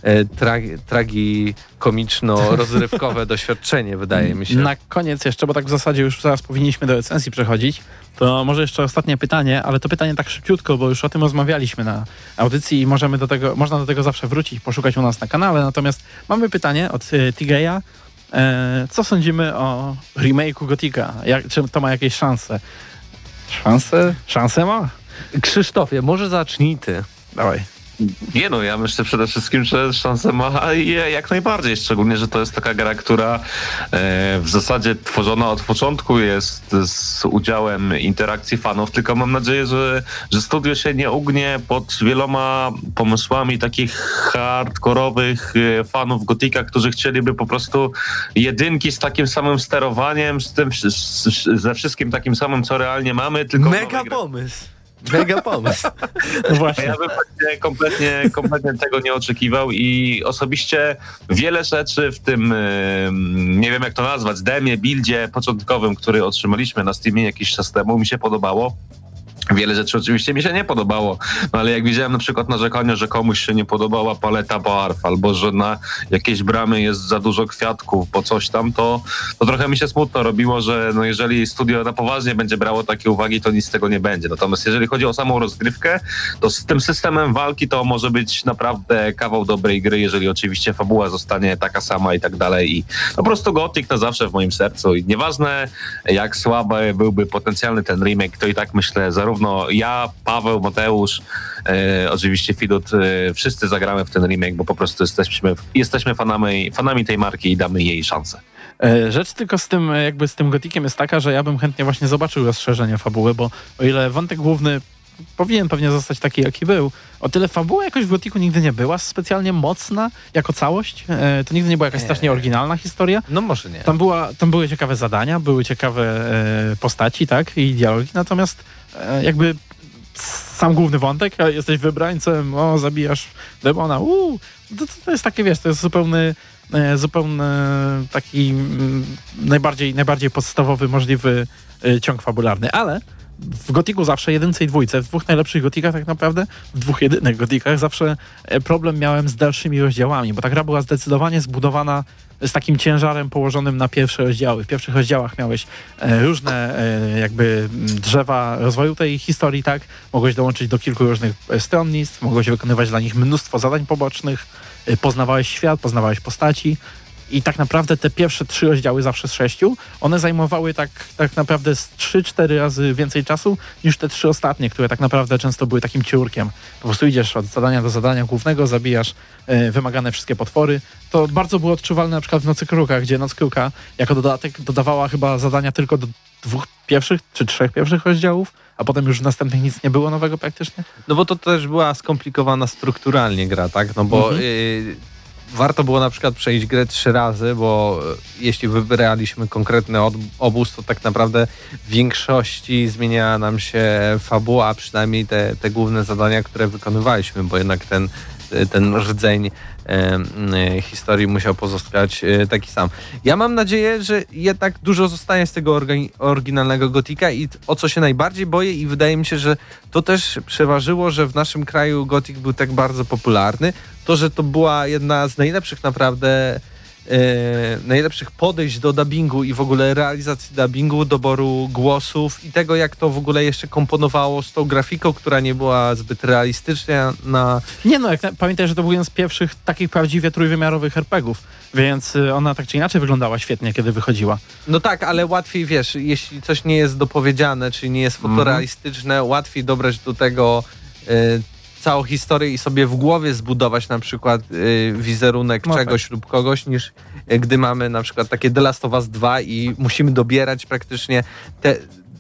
e, tragi, tragi komiczno-rozrywkowe <laughs> doświadczenie, wydaje mi się. Na koniec jeszcze, bo tak w zasadzie już zaraz powinniśmy do recenzji przechodzić, to może jeszcze ostatnie pytanie, ale to pytanie tak szybciutko, bo już o tym rozmawialiśmy na audycji i możemy do tego, można do tego zawsze wrócić, poszukać u nas na kanale. Natomiast mamy pytanie od y, Tigeja. E, co sądzimy o remake'u Gotika? Jak, czy to ma jakieś szanse? Szanse? Szanse ma? Krzysztofie, może zacznij ty. Dawaj. Nie no, ja myślę przede wszystkim, że szansę ma jak najbardziej, szczególnie, że to jest taka gra, która e, w zasadzie tworzona od początku jest z udziałem interakcji fanów, tylko mam nadzieję, że, że studio się nie ugnie pod wieloma pomysłami takich hardkorowych e, fanów Gotika, którzy chcieliby po prostu jedynki z takim samym sterowaniem, z tym, z, z, ze wszystkim takim samym, co realnie mamy, tylko Mega pomysł. Mega pomysł. No A właśnie. Ja bym kompletnie, kompletnie tego nie oczekiwał i osobiście wiele rzeczy w tym, nie wiem jak to nazwać, demie, buildzie początkowym, który otrzymaliśmy na Steamie jakiś czas temu, mi się podobało. Wiele rzeczy oczywiście mi się nie podobało, no ale jak widziałem na przykład narzekania, że komuś się nie podobała paleta barw, albo że na jakiejś bramy jest za dużo kwiatków, bo coś tam, to, to trochę mi się smutno robiło, że no jeżeli studio na poważnie będzie brało takie uwagi, to nic z tego nie będzie. Natomiast jeżeli chodzi o samą rozgrywkę, to z tym systemem walki to może być naprawdę kawał dobrej gry, jeżeli oczywiście fabuła zostanie taka sama i tak dalej. I po prostu Gothic na zawsze w moim sercu. I nieważne jak słaby byłby potencjalny ten remake, to i tak myślę, zarówno ja, Paweł, Mateusz, e, oczywiście Fidut, e, wszyscy zagramy w ten remake, bo po prostu jesteśmy, jesteśmy fanami, fanami tej marki i damy jej szansę. E, Rzecz tylko z tym, e, jakby z tym gotikiem jest taka, że ja bym chętnie właśnie zobaczył rozszerzenie fabuły, bo o ile wątek główny powinien pewnie zostać taki, jaki był, o tyle fabuła jakoś w gotiku nigdy nie była specjalnie mocna jako całość. E, To nigdy nie była jakaś strasznie oryginalna historia. No może nie. Tam, była, tam były ciekawe zadania, były ciekawe e, postaci, tak, i dialogi, natomiast e, jakby sam główny wątek, jesteś wybrańcem, o, zabijasz demona, uuu, to, to jest takie, wiesz, to jest zupełny, e, zupełny taki mm, najbardziej, najbardziej podstawowy możliwy e, ciąg fabularny, ale w Gotiku zawsze jedynce i dwójce, w dwóch najlepszych Gotikach tak naprawdę, w dwóch jedynych Gotikach zawsze e, problem miałem z dalszymi rozdziałami, bo ta gra była zdecydowanie zbudowana z takim ciężarem położonym na pierwsze rozdziały. W pierwszych rozdziałach miałeś e, różne e, jakby m, drzewa rozwoju tej historii, tak? Mogłeś dołączyć do kilku różnych stronnictw, mogłeś wykonywać dla nich mnóstwo zadań pobocznych, poznawałeś świat, poznawałeś postaci i tak naprawdę te pierwsze trzy rozdziały zawsze z sześciu, one zajmowały tak, tak naprawdę z trzy, cztery razy więcej czasu niż te trzy ostatnie, które tak naprawdę często były takim ciurkiem. Po prostu idziesz od zadania do zadania głównego, zabijasz e, wymagane wszystkie potwory. To bardzo było odczuwalne na przykład w Nocy Kruka, gdzie Noc Kruka jako dodatek dodawała chyba zadania tylko do dwóch pierwszych czy trzech pierwszych rozdziałów, a potem już w następnych nic nie było nowego praktycznie. No bo to też była skomplikowana strukturalnie gra, tak? No bo Mhm. y, warto było na przykład przejść grę trzy razy, bo y, jeśli wybraliśmy konkretny obóz, to tak naprawdę w większości zmieniała nam się fabuła, przynajmniej te, te główne zadania, które wykonywaliśmy, bo jednak ten, y, ten rdzeń historii musiał pozostać y, taki sam. Ja mam nadzieję, że jednak dużo zostanie z tego oryginalnego Gotika i o co się najbardziej boję i wydaje mi się, że to też przeważyło, że w naszym kraju Gothic był tak bardzo popularny, to, że to była jedna z najlepszych naprawdę e, najlepszych podejść do dubbingu i w ogóle realizacji dubbingu, doboru głosów i tego, jak to w ogóle jeszcze komponowało z tą grafiką, która nie była zbyt realistyczna na... Nie no, jak na, pamiętaj, że to był jeden z pierwszych takich prawdziwie trójwymiarowych RPGów, więc y, ona tak czy inaczej wyglądała świetnie, kiedy wychodziła. No tak, ale łatwiej, wiesz, jeśli coś nie jest dopowiedziane, czyli nie jest fotorealistyczne, łatwiej dobrać do tego e, całą historię i sobie w głowie zbudować na przykład e, wizerunek No czegoś lub kogoś, niż e, gdy mamy na przykład takie The Last of Us 2 i musimy dobierać praktycznie te,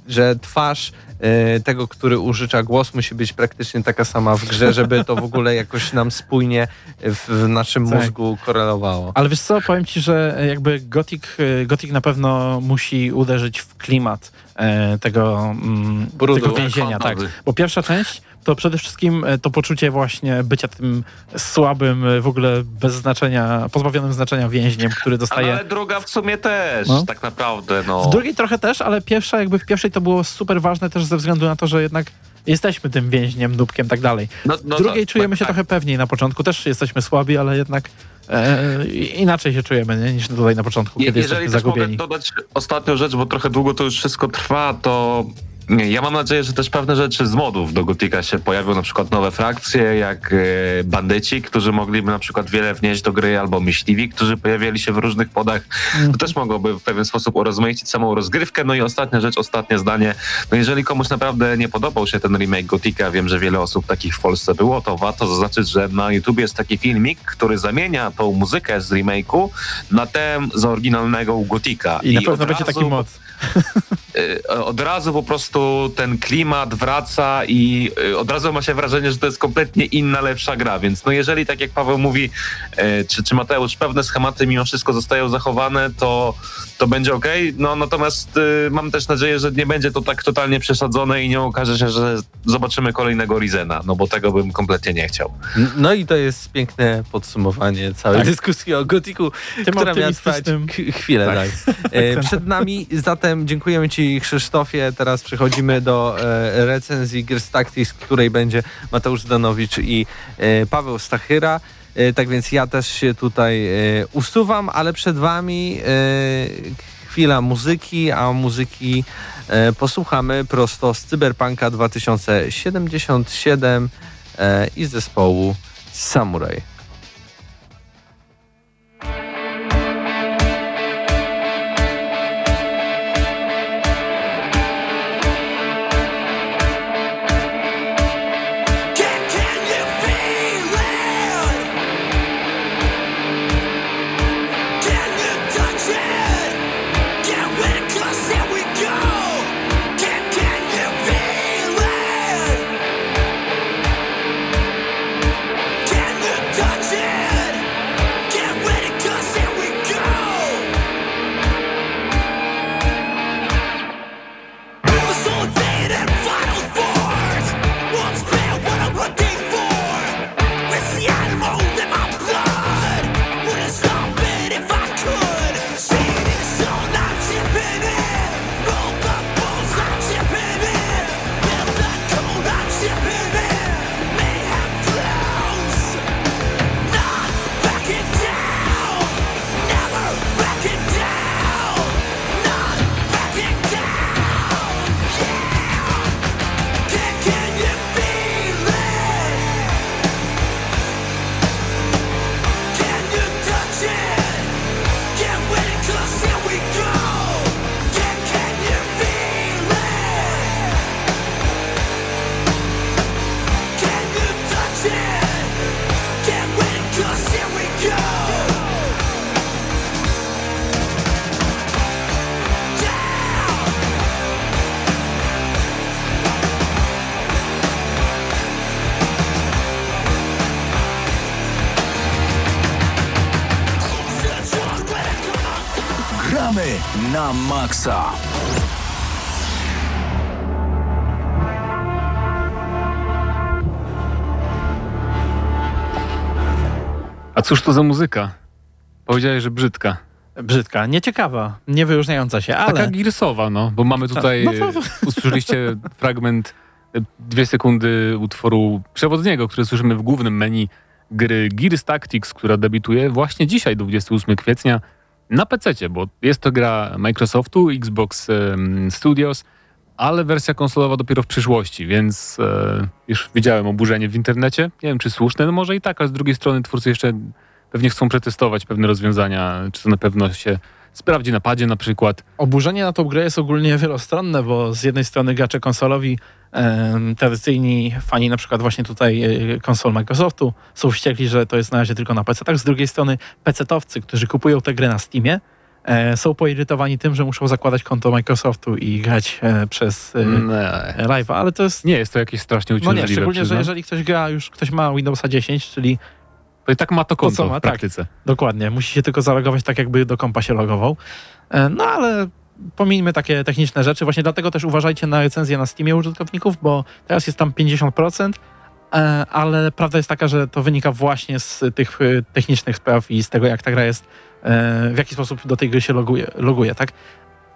że twarz e, tego, który użycza głos, musi być praktycznie taka sama w grze, żeby to w ogóle jakoś nam spójnie w, w naszym Tak. mózgu korelowało. Ale wiesz co, powiem ci, że jakby Gothic, y, Gothic na pewno musi uderzyć w klimat tego, mm, Brudu. tego więzienia, tak. Bo pierwsza część to przede wszystkim e, to poczucie właśnie bycia tym słabym, e, w ogóle bez znaczenia, pozbawionym znaczenia więźniem, który dostaje... Ale druga w sumie też, No. tak naprawdę, no. W drugiej trochę też, ale pierwsza, jakby w pierwszej to było super ważne też ze względu na to, że jednak jesteśmy tym więźniem, dupkiem, tak dalej. no, W no drugiej czujemy tak, się tak. trochę pewniej na początku, też jesteśmy słabi, ale jednak e, inaczej się czujemy nie? niż tutaj na początku, Je- kiedy Jeżeli jesteśmy też mogę zagubieni. dodać ostatnią rzecz, bo trochę długo to już wszystko trwa, to ja mam nadzieję, że też pewne rzeczy z modów do Gotika się pojawią, na przykład nowe frakcje, jak e, bandyci, którzy mogliby na przykład wiele wnieść do gry, albo myśliwi, którzy pojawiali się w różnych podach. To też mogłoby w pewien sposób urozmaicić samą rozgrywkę. No i ostatnia rzecz, ostatnie zdanie. No jeżeli komuś naprawdę nie podobał się ten remake Gotika, wiem, że wiele osób takich w Polsce było, to warto zaznaczyć, że na YouTube jest taki filmik, który zamienia tą muzykę z remake'u na tę z oryginalnego Gotika. I na pewno będzie razu- taki mod. <laughs> y, od razu po prostu ten klimat wraca i y, od razu ma się wrażenie, że to jest kompletnie inna, lepsza gra, więc no jeżeli tak jak Paweł mówi, y, czy, czy Mateusz, pewne schematy mimo wszystko zostają zachowane, to, to będzie ok. No natomiast mam też nadzieję, że nie będzie to tak totalnie przesadzone i nie okaże się, że zobaczymy kolejnego Rizena, no bo tego bym kompletnie nie chciał. No i to jest piękne podsumowanie całej Tak. dyskusji o Gotiku, Tym która miała trwać chwilę. Tak. E, przed nami zatem dziękujemy Ci Krzysztofie. Teraz przechodzimy do e, recenzji Gears Tactics, której będzie Mateusz Danowicz i e, Paweł Stachyra. E, tak więc ja też się tutaj e, usuwam, ale przed Wami e, chwila muzyki, a muzyki e, posłuchamy prosto z Cyberpunka 2077 e, i zespołu Samurai. Maksa. A cóż to za muzyka? Powiedziałeś, że brzydka. Brzydka, nieciekawa, niewyróżniająca się, ale... Taka girsowa, no, bo mamy tutaj, No to- e, usłyszeliście fragment, e, dwie sekundy utworu przewodniego, który słyszymy w głównym menu gry Gears Tactics, która debiutuje właśnie dzisiaj, 28 kwietnia, na PC, bo jest to gra Microsoftu, Xbox Studios, ale wersja konsolowa dopiero w przyszłości, więc e, już widziałem oburzenie w internecie. Nie wiem, czy słuszne, no może i tak, ale z drugiej strony twórcy jeszcze pewnie chcą przetestować pewne rozwiązania, czy to na pewno się sprawdzi na padzie na przykład. Oburzenie na tą grę jest ogólnie wielostronne, bo z jednej strony gracze konsolowi, tradycyjni fani na przykład właśnie tutaj e, konsol Microsoftu są wściekli, że to jest na razie tylko na PC. Tak, z drugiej strony PC-towcy, którzy kupują tę grę na Steamie, e, są poirytowani tym, że muszą zakładać konto Microsoftu i grać e, przez e, Nie, live'a, ale to jest... nie jest to jakieś strasznie No uciążliwe. nie, szczególnie, że przyznam. jeżeli ktoś gra, już ktoś ma Windowsa 10, czyli To i tak ma to konto co ma, w tak. praktyce. Dokładnie, musi się tylko zalogować tak, jakby do kompa się logował. E, No ale pomijmy takie techniczne rzeczy. Właśnie dlatego też uważajcie na recenzję na Steamie użytkowników, bo teraz jest tam 50%, e, ale prawda jest taka, że to wynika właśnie z tych e, technicznych spraw i z tego, jak ta gra jest, w jaki sposób do tej gry się loguje, loguje tak?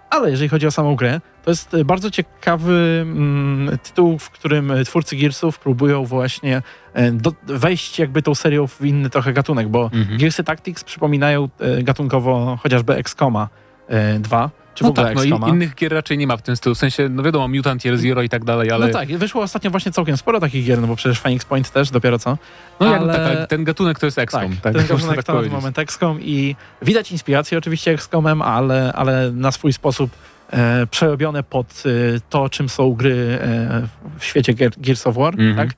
Ale jeżeli chodzi o samą grę, to jest e, bardzo ciekawy mm, tytuł, w którym e, twórcy Gearsów próbują właśnie e, do, wejść jakby tą serią w inny trochę gatunek, bo Mhm. Gearsy Tactics przypominają e, gatunkowo chociażby XCOMa e, 2, czy w No ogóle tak, no i innych gier raczej nie ma w tym stylu. W sensie, no wiadomo, Mutant Year Zero i tak dalej, ale No tak, wyszło ostatnio właśnie całkiem sporo takich gier, no bo przecież Phoenix Point też dopiero co. no jak, ale- tak, ale ten gatunek to jest Tak, XCOM. Tak, ten można gatunek tak to na ten powiedzieć. moment XCOM i widać inspirację oczywiście XCOMem, ale, ale na swój sposób e, przerobione pod e, to, czym są gry e, w świecie Gear, Gears of War, Mhm. tak?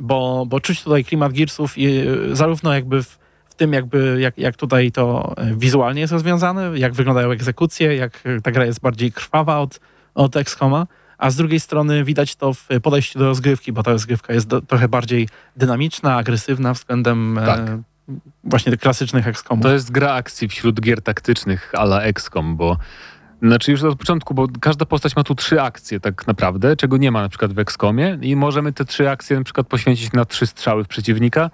Bo, bo czuć tutaj klimat Gearsów i e, zarówno jakby w, w tym jakby jak, jak tutaj to e, wizualnie jest rozwiązane, jak wyglądają egzekucje, jak e, ta gra jest bardziej krwawa od, od XCOMa, a z drugiej strony widać to w podejściu do rozgrywki, bo ta rozgrywka jest do, trochę bardziej dynamiczna, agresywna względem Tak. e, właśnie tych klasycznych XCOMów. To jest gra akcji wśród gier taktycznych a la XCOM, bo znaczy już od początku, bo każda postać ma tu trzy akcje tak naprawdę, czego nie ma na przykład w XCOMie i możemy te trzy akcje na przykład poświęcić na trzy strzały w przeciwnika.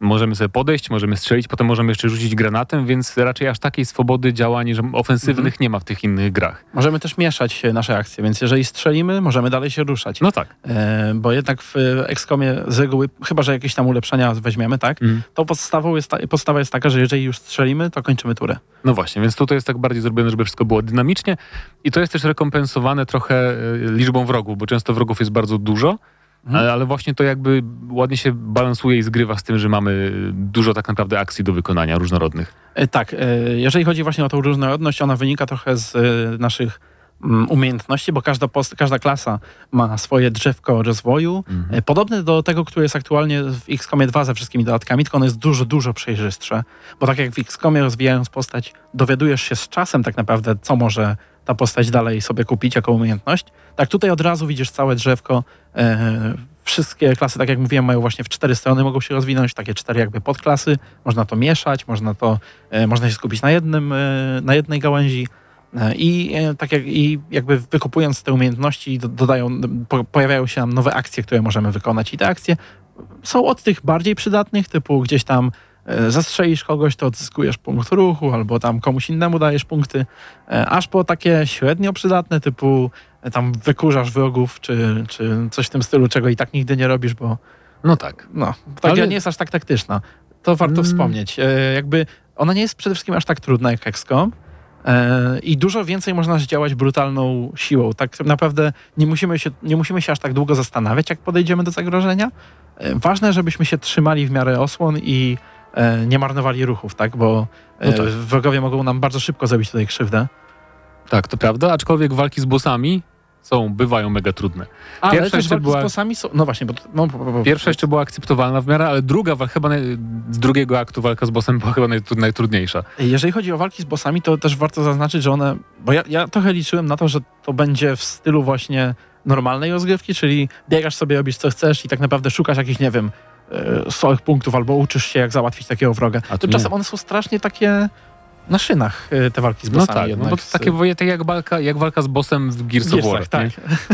Możemy sobie podejść, możemy strzelić, potem możemy jeszcze rzucić granatem, więc raczej aż takiej swobody działań że ofensywnych Mhm. nie ma w tych innych grach. Możemy też mieszać nasze akcje, więc jeżeli strzelimy, możemy dalej się ruszać. No tak. E, bo jednak w XCOMie z reguły, chyba że jakieś tam ulepszenia weźmiemy, tak? Mm. To podstawą jest ta, podstawa jest taka, że jeżeli już strzelimy, to kończymy turę. No właśnie, więc tutaj jest tak bardziej zrobione, żeby wszystko było dynamicznie i to jest też rekompensowane trochę e, liczbą wrogów, bo często wrogów jest bardzo dużo, Mhm. ale, ale właśnie to jakby ładnie się balansuje i zgrywa z tym, że mamy dużo tak naprawdę akcji do wykonania różnorodnych. E, Tak, e, jeżeli chodzi właśnie o tą różnorodność, ona wynika trochę z e, naszych mm, umiejętności, bo każda, post, każda klasa ma swoje drzewko rozwoju, e, podobne do tego, które jest aktualnie w XCOMie 2 ze wszystkimi dodatkami, tylko ono jest dużo, dużo przejrzystsze, bo tak jak w XCOMie rozwijając postać, dowiadujesz się z czasem tak naprawdę, co może ta postać dalej sobie kupić jako umiejętność, tak tutaj od razu widzisz całe drzewko, e, wszystkie klasy, tak jak mówiłem, mają właśnie w cztery strony, mogą się rozwinąć, takie cztery jakby podklasy, można to mieszać, można to, e, można się skupić na jednym, e, na jednej gałęzi. I tak jak, i jakby wykupując te umiejętności do, dodają, po, pojawiają się nam nowe akcje, które możemy wykonać. I te akcje są od tych bardziej przydatnych, typu gdzieś tam zastrzelisz kogoś, to odzyskujesz punkt ruchu, albo tam komuś innemu dajesz punkty, e, aż po takie średnio przydatne, typu e, tam wykurzasz wrogów, czy, czy coś w tym stylu, czego i tak nigdy nie robisz, bo No tak. no, ta gra Ale- nie jest aż tak taktyczna. To warto Mm. wspomnieć. E, jakby ona nie jest przede wszystkim aż tak trudna jak XCOM e, i dużo więcej można zdziałać brutalną siłą. Tak naprawdę nie musimy, się, nie musimy się aż tak długo zastanawiać, jak podejdziemy do zagrożenia. E, ważne, żebyśmy się trzymali w miarę osłon i e, nie marnowali ruchów, tak? Bo e, No tak. wrogowie mogą nam bardzo szybko zrobić tutaj krzywdę. Tak, to prawda, aczkolwiek walki z bossami są, bywają mega trudne. Ale Pierwsza też jeszcze walki była- z bossami są... No właśnie, bo... No, bo, bo, Pierwsza jeszcze była akceptowalna w miarę, ale druga, chyba naj, z drugiego aktu walka z bossem była chyba najtru- najtrudniejsza. Jeżeli chodzi o walki z bossami, to też warto zaznaczyć, że one. Bo ja, ja trochę liczyłem na to, że to będzie w stylu właśnie normalnej rozgrywki, czyli biegasz sobie, robisz co chcesz i tak naprawdę szukasz jakichś, nie wiem, e, stałych punktów albo uczysz się, jak załatwić takiego wroga. A Tymczasem nie. one są strasznie takie na szynach, e, te walki z No bossami. tak, no bo to takie woje, tak jak walka, jak walka z bossem w Gears of War, tak. nie?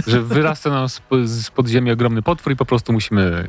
że wyrasta nam z, podziemi ogromny potwór i po prostu musimy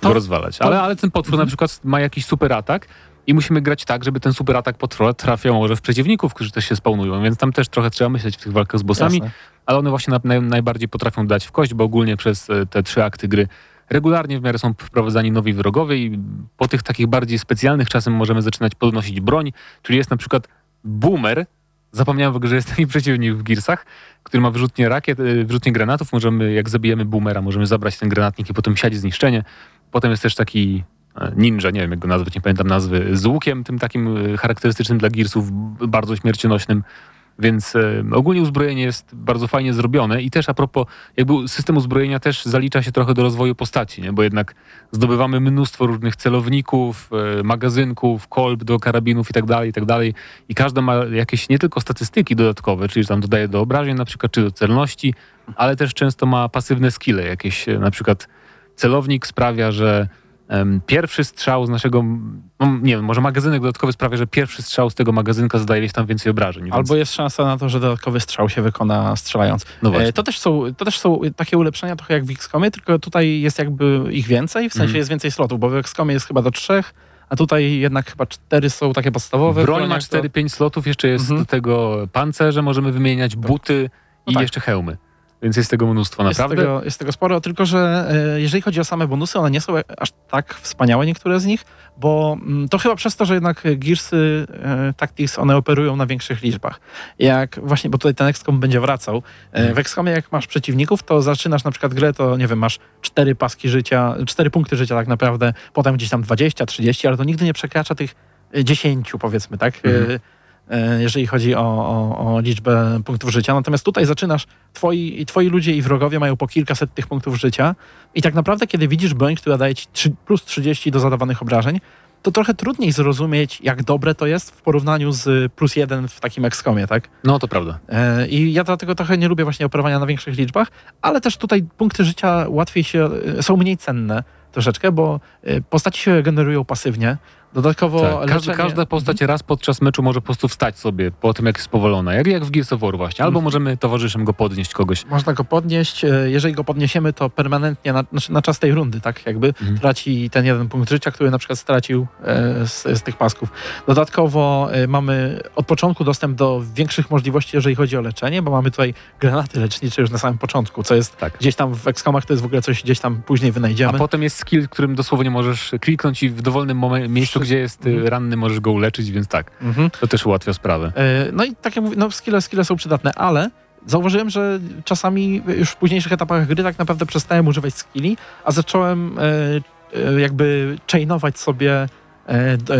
To- go rozwalać. Ale, ale ten potwór na przykład ma jakiś super atak i musimy grać tak, żeby ten super atak potwora trafiał może w przeciwników, którzy też się spawnują, więc tam też trochę trzeba myśleć w tych walkach z bossami, Jasne. ale one właśnie na, naj, najbardziej potrafią dać w kość, bo ogólnie przez e, te trzy akty gry regularnie w miarę są wprowadzani nowi wrogowie i po tych takich bardziej specjalnych czasem możemy zaczynać podnosić broń, czyli jest na przykład boomer, zapomniałem w ogóle, że jest taki przeciwnik w Gearsach, który ma wyrzutnie rakiet, y, wyrzutnie granatów, możemy, jak zabijemy boomera, możemy zabrać ten granatnik i potem siać zniszczenie. Potem jest też taki e, ninja, nie wiem jak go nazwać, nie pamiętam nazwy, z łukiem tym takim y, charakterystycznym dla Gearsów, bardzo śmiercionośnym. Więc e, ogólnie uzbrojenie jest bardzo fajnie zrobione i też a propos, jakby system uzbrojenia też zalicza się trochę do rozwoju postaci, nie? bo jednak zdobywamy mnóstwo różnych celowników, e, magazynków, kolb do karabinów i tak dalej, i tak dalej. I każda ma jakieś nie tylko statystyki dodatkowe, czyli tam dodaje do obrażeń na przykład, czy do celności, ale też często ma pasywne skille, jakieś e, na przykład celownik sprawia, że pierwszy strzał z naszego, no, nie wiem, może magazynek dodatkowy sprawia, że pierwszy strzał z tego magazynka zadaje tam więcej obrażeń. Więc, Albo jest szansa na to, że dodatkowy strzał się wykona strzelając. no właśnie. E, To też, są, to też są takie ulepszenia trochę jak w XCOMie, tylko tutaj jest jakby ich więcej, w sensie Mhm. jest więcej slotów, bo w XCOMie jest chyba do trzech, a tutaj jednak chyba cztery są takie podstawowe. Broń ma broniach to- 4-5 slotów, jeszcze jest Mhm. do tego pancerze, możemy wymieniać, buty i No tak. jeszcze hełmy. Więc jest tego mnóstwo, Jest naprawdę. tego, jest tego sporo, tylko że e, jeżeli chodzi o same bonusy, one nie są aż tak wspaniałe niektóre z nich, bo mm, to chyba przez to, że jednak Gearsy e, Tactics, one operują na większych liczbach. Jak właśnie, bo tutaj ten XCOM będzie wracał. E, w XCOMie jak masz przeciwników, to zaczynasz na przykład grę, to nie wiem, masz cztery paski życia, cztery punkty życia tak naprawdę, potem gdzieś tam 20, 30, ale to nigdy nie przekracza tych e, 10 powiedzmy, tak? Mhm. E, jeżeli chodzi o, o, o liczbę punktów życia. Natomiast tutaj zaczynasz, twoi, twoi ludzie i wrogowie mają po kilkaset tych punktów życia i tak naprawdę, kiedy widzisz broń, która daje ci trzy- plus 30 do zadawanych obrażeń, to trochę trudniej zrozumieć, jak dobre to jest w porównaniu z plus jeden w takim XCOMie, tak? No to prawda. E, I ja dlatego trochę nie lubię właśnie operowania na większych liczbach, ale też tutaj punkty życia łatwiej się, e, są mniej cenne troszeczkę, bo postaci się generują pasywnie. Dodatkowo Tak. Każda, leczenie- każda postać raz podczas meczu może po prostu wstać sobie po tym, jak jest powolona. Jak, jak w Gears of War właśnie. Albo Mhm. możemy towarzyszem go podnieść kogoś. Można go podnieść. e, Jeżeli go podniesiemy, to permanentnie na, znaczy na czas tej rundy, tak jakby Mhm. traci ten jeden punkt życia, który na przykład stracił e, z, z tych pasków. Dodatkowo e, mamy od początku dostęp do większych możliwości, jeżeli chodzi o leczenie, bo mamy tutaj granaty lecznicze już na samym początku, co jest Tak. gdzieś tam w XCOMach, to jest w ogóle coś gdzieś tam później A wynajdziemy. potem jest skill, którym dosłownie możesz kliknąć i w dowolnym momen- miejscu, gdzie jest y, Mhm. ranny, możesz go uleczyć, więc tak, Mhm. to też ułatwia sprawę. E, No i tak jak mówię, no skille, skille są przydatne, ale zauważyłem, że czasami już w późniejszych etapach gry tak naprawdę przestałem używać skilli, a zacząłem e, e, jakby chainować sobie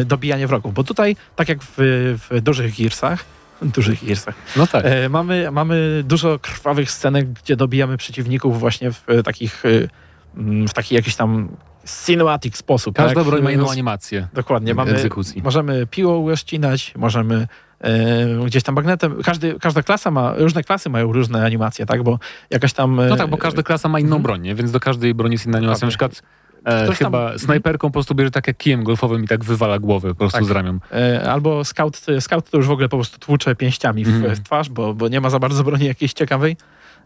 dobijanie wrogów, bo tutaj, tak jak w, w dużych Gearsach, <laughs> dużych Gearsach, No tak. e, mamy, mamy dużo krwawych scenek, gdzie dobijamy przeciwników właśnie w takich, w taki jakiś tam cinematic sposób. Każda tak? broń ma inną animację Dokładnie, mamy, egzekucji. Możemy piłą ścinać, możemy e, gdzieś tam magnetem. Każdy, każda klasa ma, różne klasy mają różne animacje, tak? Bo jakaś tam. e, No tak, bo każda klasa ma inną Mhm. broń, nie? więc do każdej broni jest inna animacja. Na przykład e, Ktoś tam- chyba Mhm. snajperką po prostu bierze tak jak kijem golfowym i tak wywala głowę po prostu Tak. z ramion. e, albo scout, scout to już w ogóle po prostu tłucze pięściami w, Mhm. w twarz, bo, bo nie ma za bardzo broni jakiejś ciekawej.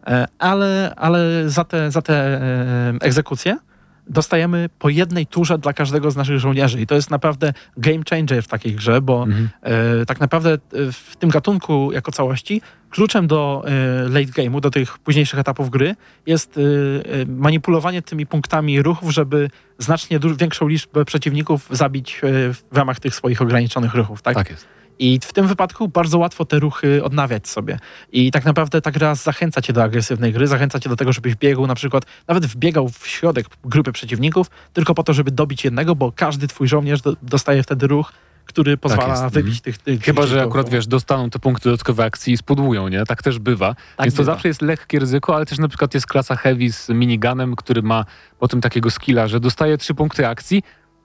E, ale, ale za te, za te e, egzekucje dostajemy po jednej turze dla każdego z naszych żołnierzy. I to jest naprawdę game changer w takiej grze, bo Mhm. E, tak naprawdę e, w tym gatunku jako całości kluczem do e, late game'u, do tych późniejszych etapów gry jest e, e, manipulowanie tymi punktami ruchów, żeby znacznie większą liczbę przeciwników zabić e, w ramach tych swoich ograniczonych ruchów. Tak? Tak jest. I w tym wypadku bardzo łatwo te ruchy odnawiać sobie. I tak naprawdę ta gra zachęca cię do agresywnej gry, zachęca cię do tego, żebyś biegł na przykład, nawet wbiegał w środek grupy przeciwników, tylko po to, żeby dobić jednego, bo każdy twój żołnierz do, dostaje wtedy ruch, który pozwala jest. wybić tych, tych Chyba, tych że akurat wiesz, dostaną te punkty dodatkowe akcji i spudłują, nie? Tak też bywa. Tak Więc to bywa. zawsze jest lekkie ryzyko, ale też na przykład jest klasa Heavy z miniganem, który ma potem takiego skilla, że dostaje trzy punkty akcji,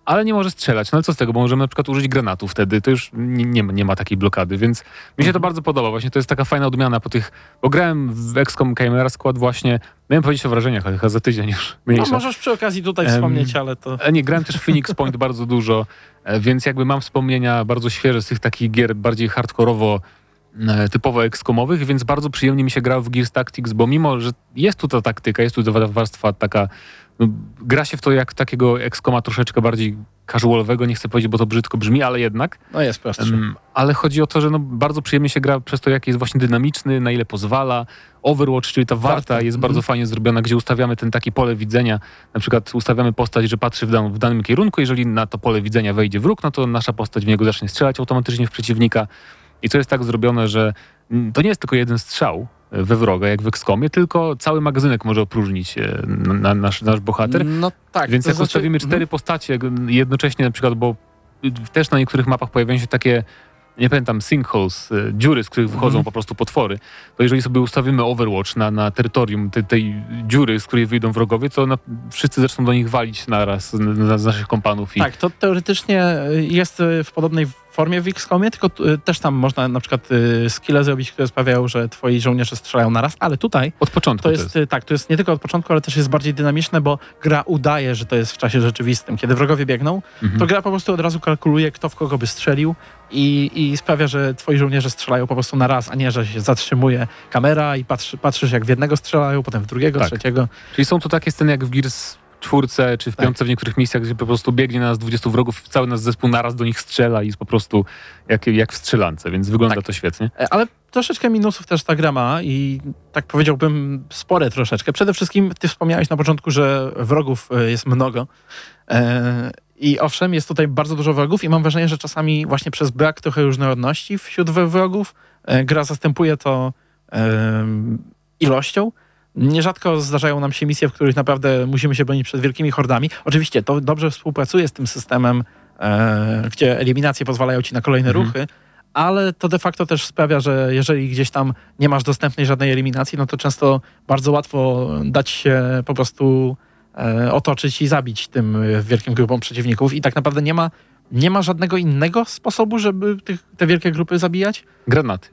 ale nie może strzelać. No ale co z tego, bo możemy na przykład użyć granatu wtedy, to już nie, nie, ma, nie ma takiej blokady, więc mi się to bardzo podoba. Właśnie to jest taka fajna odmiana po tych, bo grałem w XCOM Chimera Squad właśnie, miałem powiedzieć o wrażeniach, ale chyba za tydzień już No, mniejsza. możesz przy okazji tutaj Em, wspomnieć, ale to... E, Nie, grałem też w Phoenix Point <laughs> bardzo dużo, e, więc jakby mam wspomnienia bardzo świeże z tych takich gier bardziej hardkorowo e, typowo ekskomowych, więc bardzo przyjemnie mi się grało w Gears Tactics, bo mimo, że jest tu ta taktyka, jest tu ta warstwa taka, no, gra się w to jak takiego ekskoma troszeczkę bardziej casualowego, nie chcę powiedzieć, bo to brzydko brzmi, ale jednak. No jest prostszy. Em, ale chodzi o to, że no, bardzo przyjemnie się gra przez to, jak jest właśnie dynamiczny, na ile pozwala. Overwatch, czyli ta warta, Warta, jest mhm. bardzo fajnie zrobiona, gdzie ustawiamy ten taki pole widzenia. Na przykład ustawiamy postać, że patrzy w, dan w danym kierunku. Jeżeli na to pole widzenia wejdzie wróg, no to nasza postać w niego zacznie strzelać automatycznie w przeciwnika. I to jest tak zrobione, że mm, to nie jest tylko jeden strzał we wroga, jak w XCOMie, tylko cały magazynek może opróżnić e, na, nasz, nasz bohater. No tak. Więc to jak znaczy- ustawimy Mhm. cztery postacie g- jednocześnie na przykład, bo też na niektórych mapach pojawiają się takie, nie pamiętam, sinkholes, y, dziury, z których wychodzą Mhm. po prostu potwory, to jeżeli sobie ustawimy Overwatch na, na terytorium tej, tej dziury, z której wyjdą wrogowie, to na, wszyscy zaczną do nich walić naraz z, na, z naszych kompanów. I, Tak, to teoretycznie jest y, w podobnej formie w XCOMie, tylko y, też tam można na przykład y, skille zrobić, które sprawiają, że twoi żołnierze strzelają naraz, ale tutaj Od początku to jest, y, tak, to jest nie tylko od początku, ale też jest bardziej dynamiczne, bo gra udaje, że to jest w czasie rzeczywistym. Kiedy wrogowie biegną, Mhm. to gra po prostu od razu kalkuluje, kto w kogo by strzelił i, i sprawia, że twoi żołnierze strzelają po prostu na raz, a nie, że się zatrzymuje kamera i patrzy, patrzysz jak w jednego strzelają, potem w drugiego, Tak. trzeciego. Czyli są to takie sceny jak w Gears czwórce, czy w Tak. piątce w niektórych misjach, gdzie po prostu biegnie na nas 20 wrogów, cały nasz zespół naraz do nich strzela i jest po prostu jak, jak w strzelance, więc wygląda Tak. to świetnie. E, Ale troszeczkę minusów też ta gra ma i tak powiedziałbym spore troszeczkę. Przede wszystkim ty wspomniałeś na początku, że wrogów e, jest mnogo. E, I owszem, jest tutaj bardzo dużo wrogów i mam wrażenie, że czasami właśnie przez brak trochę różnorodności wśród wro- wrogów e, gra zastępuje to ilością. Nierzadko zdarzają nam się misje, w których naprawdę musimy się bronić przed wielkimi hordami. Oczywiście to dobrze współpracuje z tym systemem, e, gdzie eliminacje pozwalają ci na kolejne Mhm. ruchy, ale to de facto też sprawia, że jeżeli gdzieś tam nie masz dostępnej żadnej eliminacji, no to często bardzo łatwo dać się po prostu otoczyć i zabić tym e, wielkim grupom przeciwników i tak naprawdę nie ma, nie ma żadnego innego sposobu, żeby tych, te wielkie grupy zabijać. Granaty.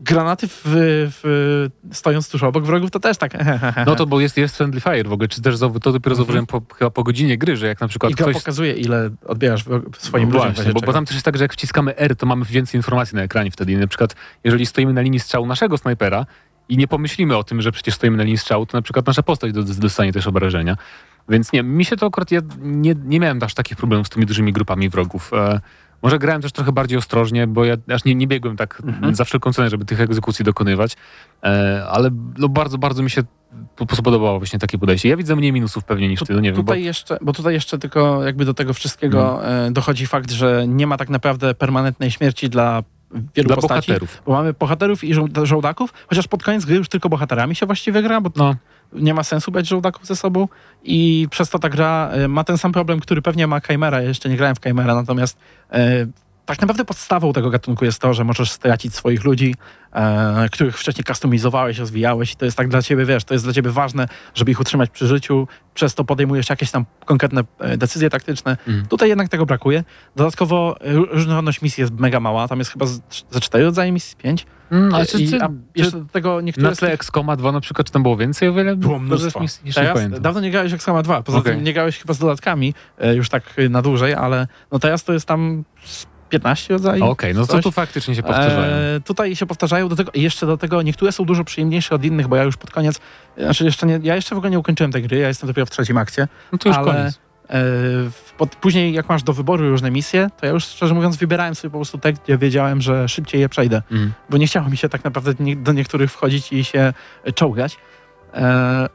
Granaty w, w, stojąc tuż obok wrogów to też tak. <laughs> No to bo jest, jest Friendly Fire w ogóle, czy też to dopiero zauważyłem po, chyba po godzinie gry, że jak na przykład I ktoś... pokazuje, ile odbierasz w- swoim no właśnie, bo, bo tam też jest tak, że jak wciskamy R, to mamy więcej informacji na ekranie wtedy. I na przykład, jeżeli stoimy na linii strzału naszego snajpera i nie pomyślimy o tym, że przecież stoimy na linii strzału, to na przykład nasza postać do- dostanie też obrażenia. Więc nie, mi się to akurat, ja nie, nie miałem aż takich problemów z tymi dużymi grupami wrogów. E, może grałem też trochę bardziej ostrożnie, bo ja aż nie, nie biegłem tak Mhm. za wszelką cenę, żeby tych egzekucji dokonywać. E, ale no bardzo, bardzo mi się podobało właśnie takie podejście. Ja widzę mniej minusów pewnie niż Tu- ty, no nie wiem, bo tutaj jeszcze, bo tutaj jeszcze tylko jakby do tego wszystkiego Mhm. e, dochodzi fakt, że nie ma tak naprawdę permanentnej śmierci dla wielu dla postaci. bohaterów. Bo mamy bohaterów i żoł- żołdaków, chociaż pod koniec gry już tylko bohaterami się właściwie gra, bo No, nie ma sensu brać żołdaków ze sobą i przez to ta gra e, ma ten sam problem, który pewnie ma Chimera. Ja jeszcze nie grałem w Chimera, natomiast e, tak naprawdę podstawą tego gatunku jest to, że możesz stracić swoich ludzi, e, których wcześniej customizowałeś, rozwijałeś i to jest tak dla ciebie, wiesz, to jest dla ciebie ważne, żeby ich utrzymać przy życiu, przez to podejmujesz jakieś tam konkretne e, decyzje taktyczne. Mhm. Tutaj jednak tego brakuje. Dodatkowo e, różnorodność misji jest mega mała, tam jest chyba ze cztery rodzaje misji, pięć. Mm, ale czy, I, czy, a jeszcze do tego niektóre na tle Excoma 2 na przykład, czy tam było więcej o wiele? Było mnóstwo. Jeszcze nie Teraz, pamiętam. dawno nie grałeś sama 2, poza Okej. tym nie grałeś chyba z dodatkami, e, już tak na dłużej, ale no teraz to jest tam 15 rodzajów. Okej, no to coś. tu faktycznie się powtarzają. E, tutaj się powtarzają, do tego, jeszcze do tego niektóre są dużo przyjemniejsze od innych, bo ja już pod koniec, znaczy jeszcze nie, ja jeszcze w ogóle nie ukończyłem tej gry, ja jestem dopiero w trzecim akcie, no to już ale- koniec. E, pod, później jak masz do wyboru różne misje, to ja już szczerze mówiąc wybierałem sobie po prostu te, gdzie wiedziałem, że szybciej je przejdę Mhm. bo nie chciało mi się tak naprawdę nie, do niektórych wchodzić i się czołgać. E,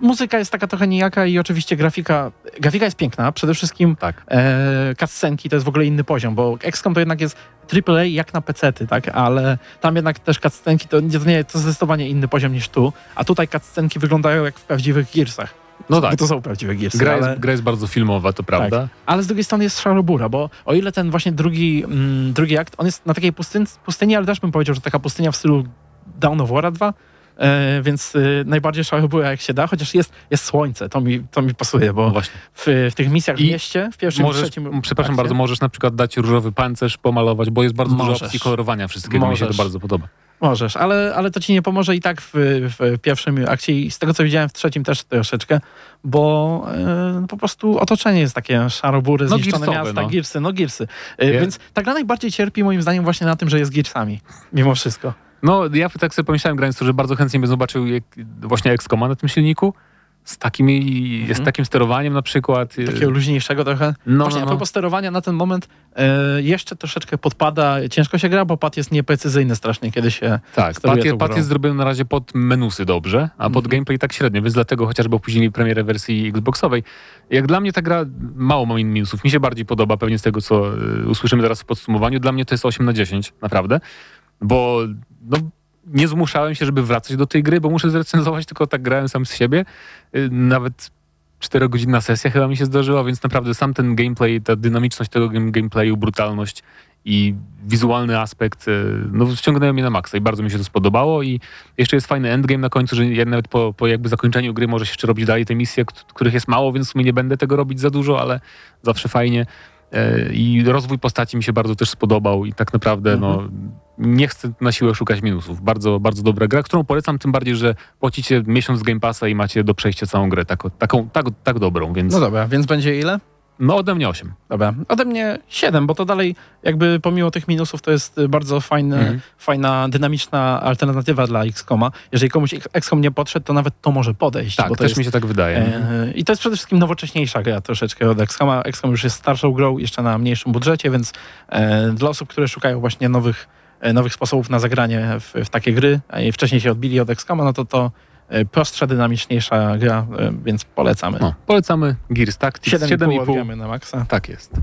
muzyka jest taka trochę nijaka i oczywiście grafika, grafika jest piękna, przede wszystkim Tak. e, cutscenki to jest w ogóle inny poziom, bo XCOM to jednak jest AAA jak na pecety, tak, ale tam jednak też cutscenki to, nie- to nie to zdecydowanie inny poziom niż tu, a tutaj cutscenki wyglądają jak w prawdziwych Gearsach. No Bo tak. to są prawdziwe Gearsy, Gra ale... jest, gra jest bardzo filmowa, to prawda. Ale z drugiej strony jest szarobura, bo o ile ten właśnie drugi, mm, drugi akt, on jest na takiej pustyni, pustyni, ale też bym powiedział, że taka pustynia w stylu Dawn of War 2, e, więc y, najbardziej szarobura jak się da, chociaż jest, jest słońce, to mi, to mi pasuje, No bo w, w tych misjach I w mieście, w pierwszym i Możesz, trzecim przepraszam akcie, bardzo, możesz na przykład dać różowy pancerz, pomalować, bo jest bardzo dużo Możesz. opcji kolorowania wszystkiego. Mi się to Możesz. bardzo podoba. Możesz, ale, ale to ci nie pomoże i tak w, w pierwszym akcie i z tego co widziałem w trzecim też troszeczkę, bo e, po prostu otoczenie jest takie szarobury, No, zniszczone gipsowe, miasta, no. girsy, no girsy. E, Więc ta gra najbardziej cierpi moim zdaniem właśnie na tym, że jest girsami, mimo wszystko. No, ja tak sobie pomyślałem, grając to, że bardzo chętnie bym zobaczył jak, właśnie XCOMa na tym silniku. Z, takimi, z takim sterowaniem na przykład. Mhm. Takiego luźniejszego trochę. No, Właśnie no, a no. propos sterowania na ten moment e, jeszcze troszeczkę podpada, ciężko się gra, bo pad jest nieprecyzyjny strasznie, kiedy się Tak, pad, je- pad jest zrobiony na razie pod menusy dobrze, a pod Mhm. gameplay tak średnio, więc dlatego chociażby opóźnili premierę wersji Xboxowej. Jak dla mnie ta gra mało ma minusów. Mi się bardziej podoba, pewnie z tego, co y, usłyszymy zaraz w podsumowaniu. Dla mnie to jest 8 na 10, naprawdę. Bo no, nie zmuszałem się, żeby wracać do tej gry, bo muszę zrecenzować, tylko tak grałem sam z siebie. Y, Nawet 4-godzinna sesja chyba mi się zdarzyła, więc naprawdę sam ten gameplay, ta dynamiczność tego game- gameplayu, brutalność i wizualny aspekt, y, no wciągnęły mnie na maksa i bardzo mi się to spodobało i jeszcze jest fajny endgame na końcu, że nawet po, po jakby zakończeniu gry możesz jeszcze robić dalej te misje, kt- których jest mało, więc w sumie nie będę tego robić za dużo, ale zawsze fajnie. E, I rozwój postaci mi się bardzo też spodobał i tak naprawdę no, nie chcę na siłę szukać minusów. Bardzo, bardzo dobra gra, którą polecam, tym bardziej, że płacicie miesiąc Game Passa i macie do przejścia całą grę, tak, taką, tak, tak dobrą, więc No no, dobra, więc będzie ile? ode mnie 8. Dobra, ode mnie 7, bo to dalej jakby pomimo tych minusów to jest bardzo fajny, Mhm. fajna, dynamiczna alternatywa dla XCOMa. Jeżeli komuś XCOM nie podszedł, to nawet to może podejść. Tak, bo to też jest, mi się tak wydaje. e, I to jest przede wszystkim nowocześniejsza gra troszeczkę od XCOMa. XCOM już jest starszą grą, jeszcze na mniejszym budżecie, więc e, dla osób, które szukają właśnie nowych, nowych sposobów na zagranie w, w takie gry, i wcześniej się odbili od XCOMa, no to to e, prostsza, dynamiczniejsza gra, e, więc polecamy. No, polecamy Gears Tactics 7,5 7,5. odbijamy na maksa. Tak jest.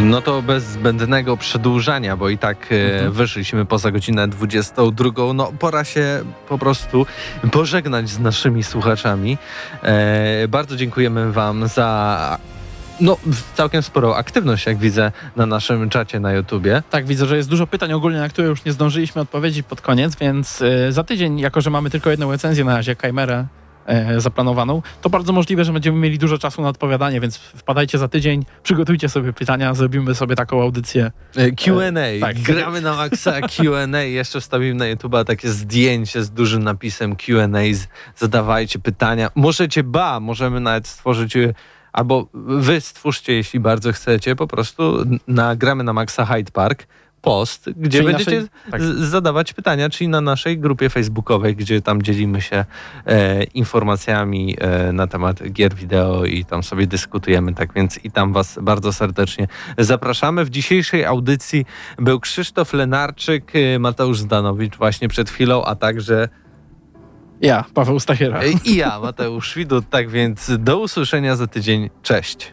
No to bez zbędnego przedłużania, bo i tak e, Mhm. wyszliśmy poza godzinę 22. No pora się po prostu pożegnać z naszymi słuchaczami. E, bardzo dziękujemy Wam za no, całkiem sporą aktywność, jak widzę na naszym czacie na YouTubie. Tak, widzę, że jest dużo pytań ogólnie, na które już nie zdążyliśmy odpowiedzieć pod koniec, więc y, za tydzień, jako że mamy tylko jedną recenzję na razie, e, zaplanowaną, to bardzo możliwe, że będziemy mieli dużo czasu na odpowiadanie, więc wpadajcie za tydzień, przygotujcie sobie pytania, zrobimy sobie taką audycję. E, Q&A, tak. gramy na maksa Q&A, jeszcze wstawimy na YouTube'a takie zdjęcie z dużym napisem Q&A, zadawajcie pytania, możecie, ba, możemy nawet stworzyć, e, albo wy stwórzcie, jeśli bardzo chcecie, po prostu n- na gramy na maksa Hyde Park post, gdzie Czyli będziecie naszej- tak. zadawać pytania, czyli na naszej grupie facebookowej, gdzie tam dzielimy się e, informacjami e, na temat gier wideo i tam sobie dyskutujemy, tak więc i tam was bardzo serdecznie zapraszamy. W dzisiejszej audycji był Krzysztof Lenarczyk, e, Mateusz Zdanowicz właśnie przed chwilą, a także Ja, Paweł Stachyra. e, i ja, Mateusz Widut, tak więc do usłyszenia za tydzień. Cześć.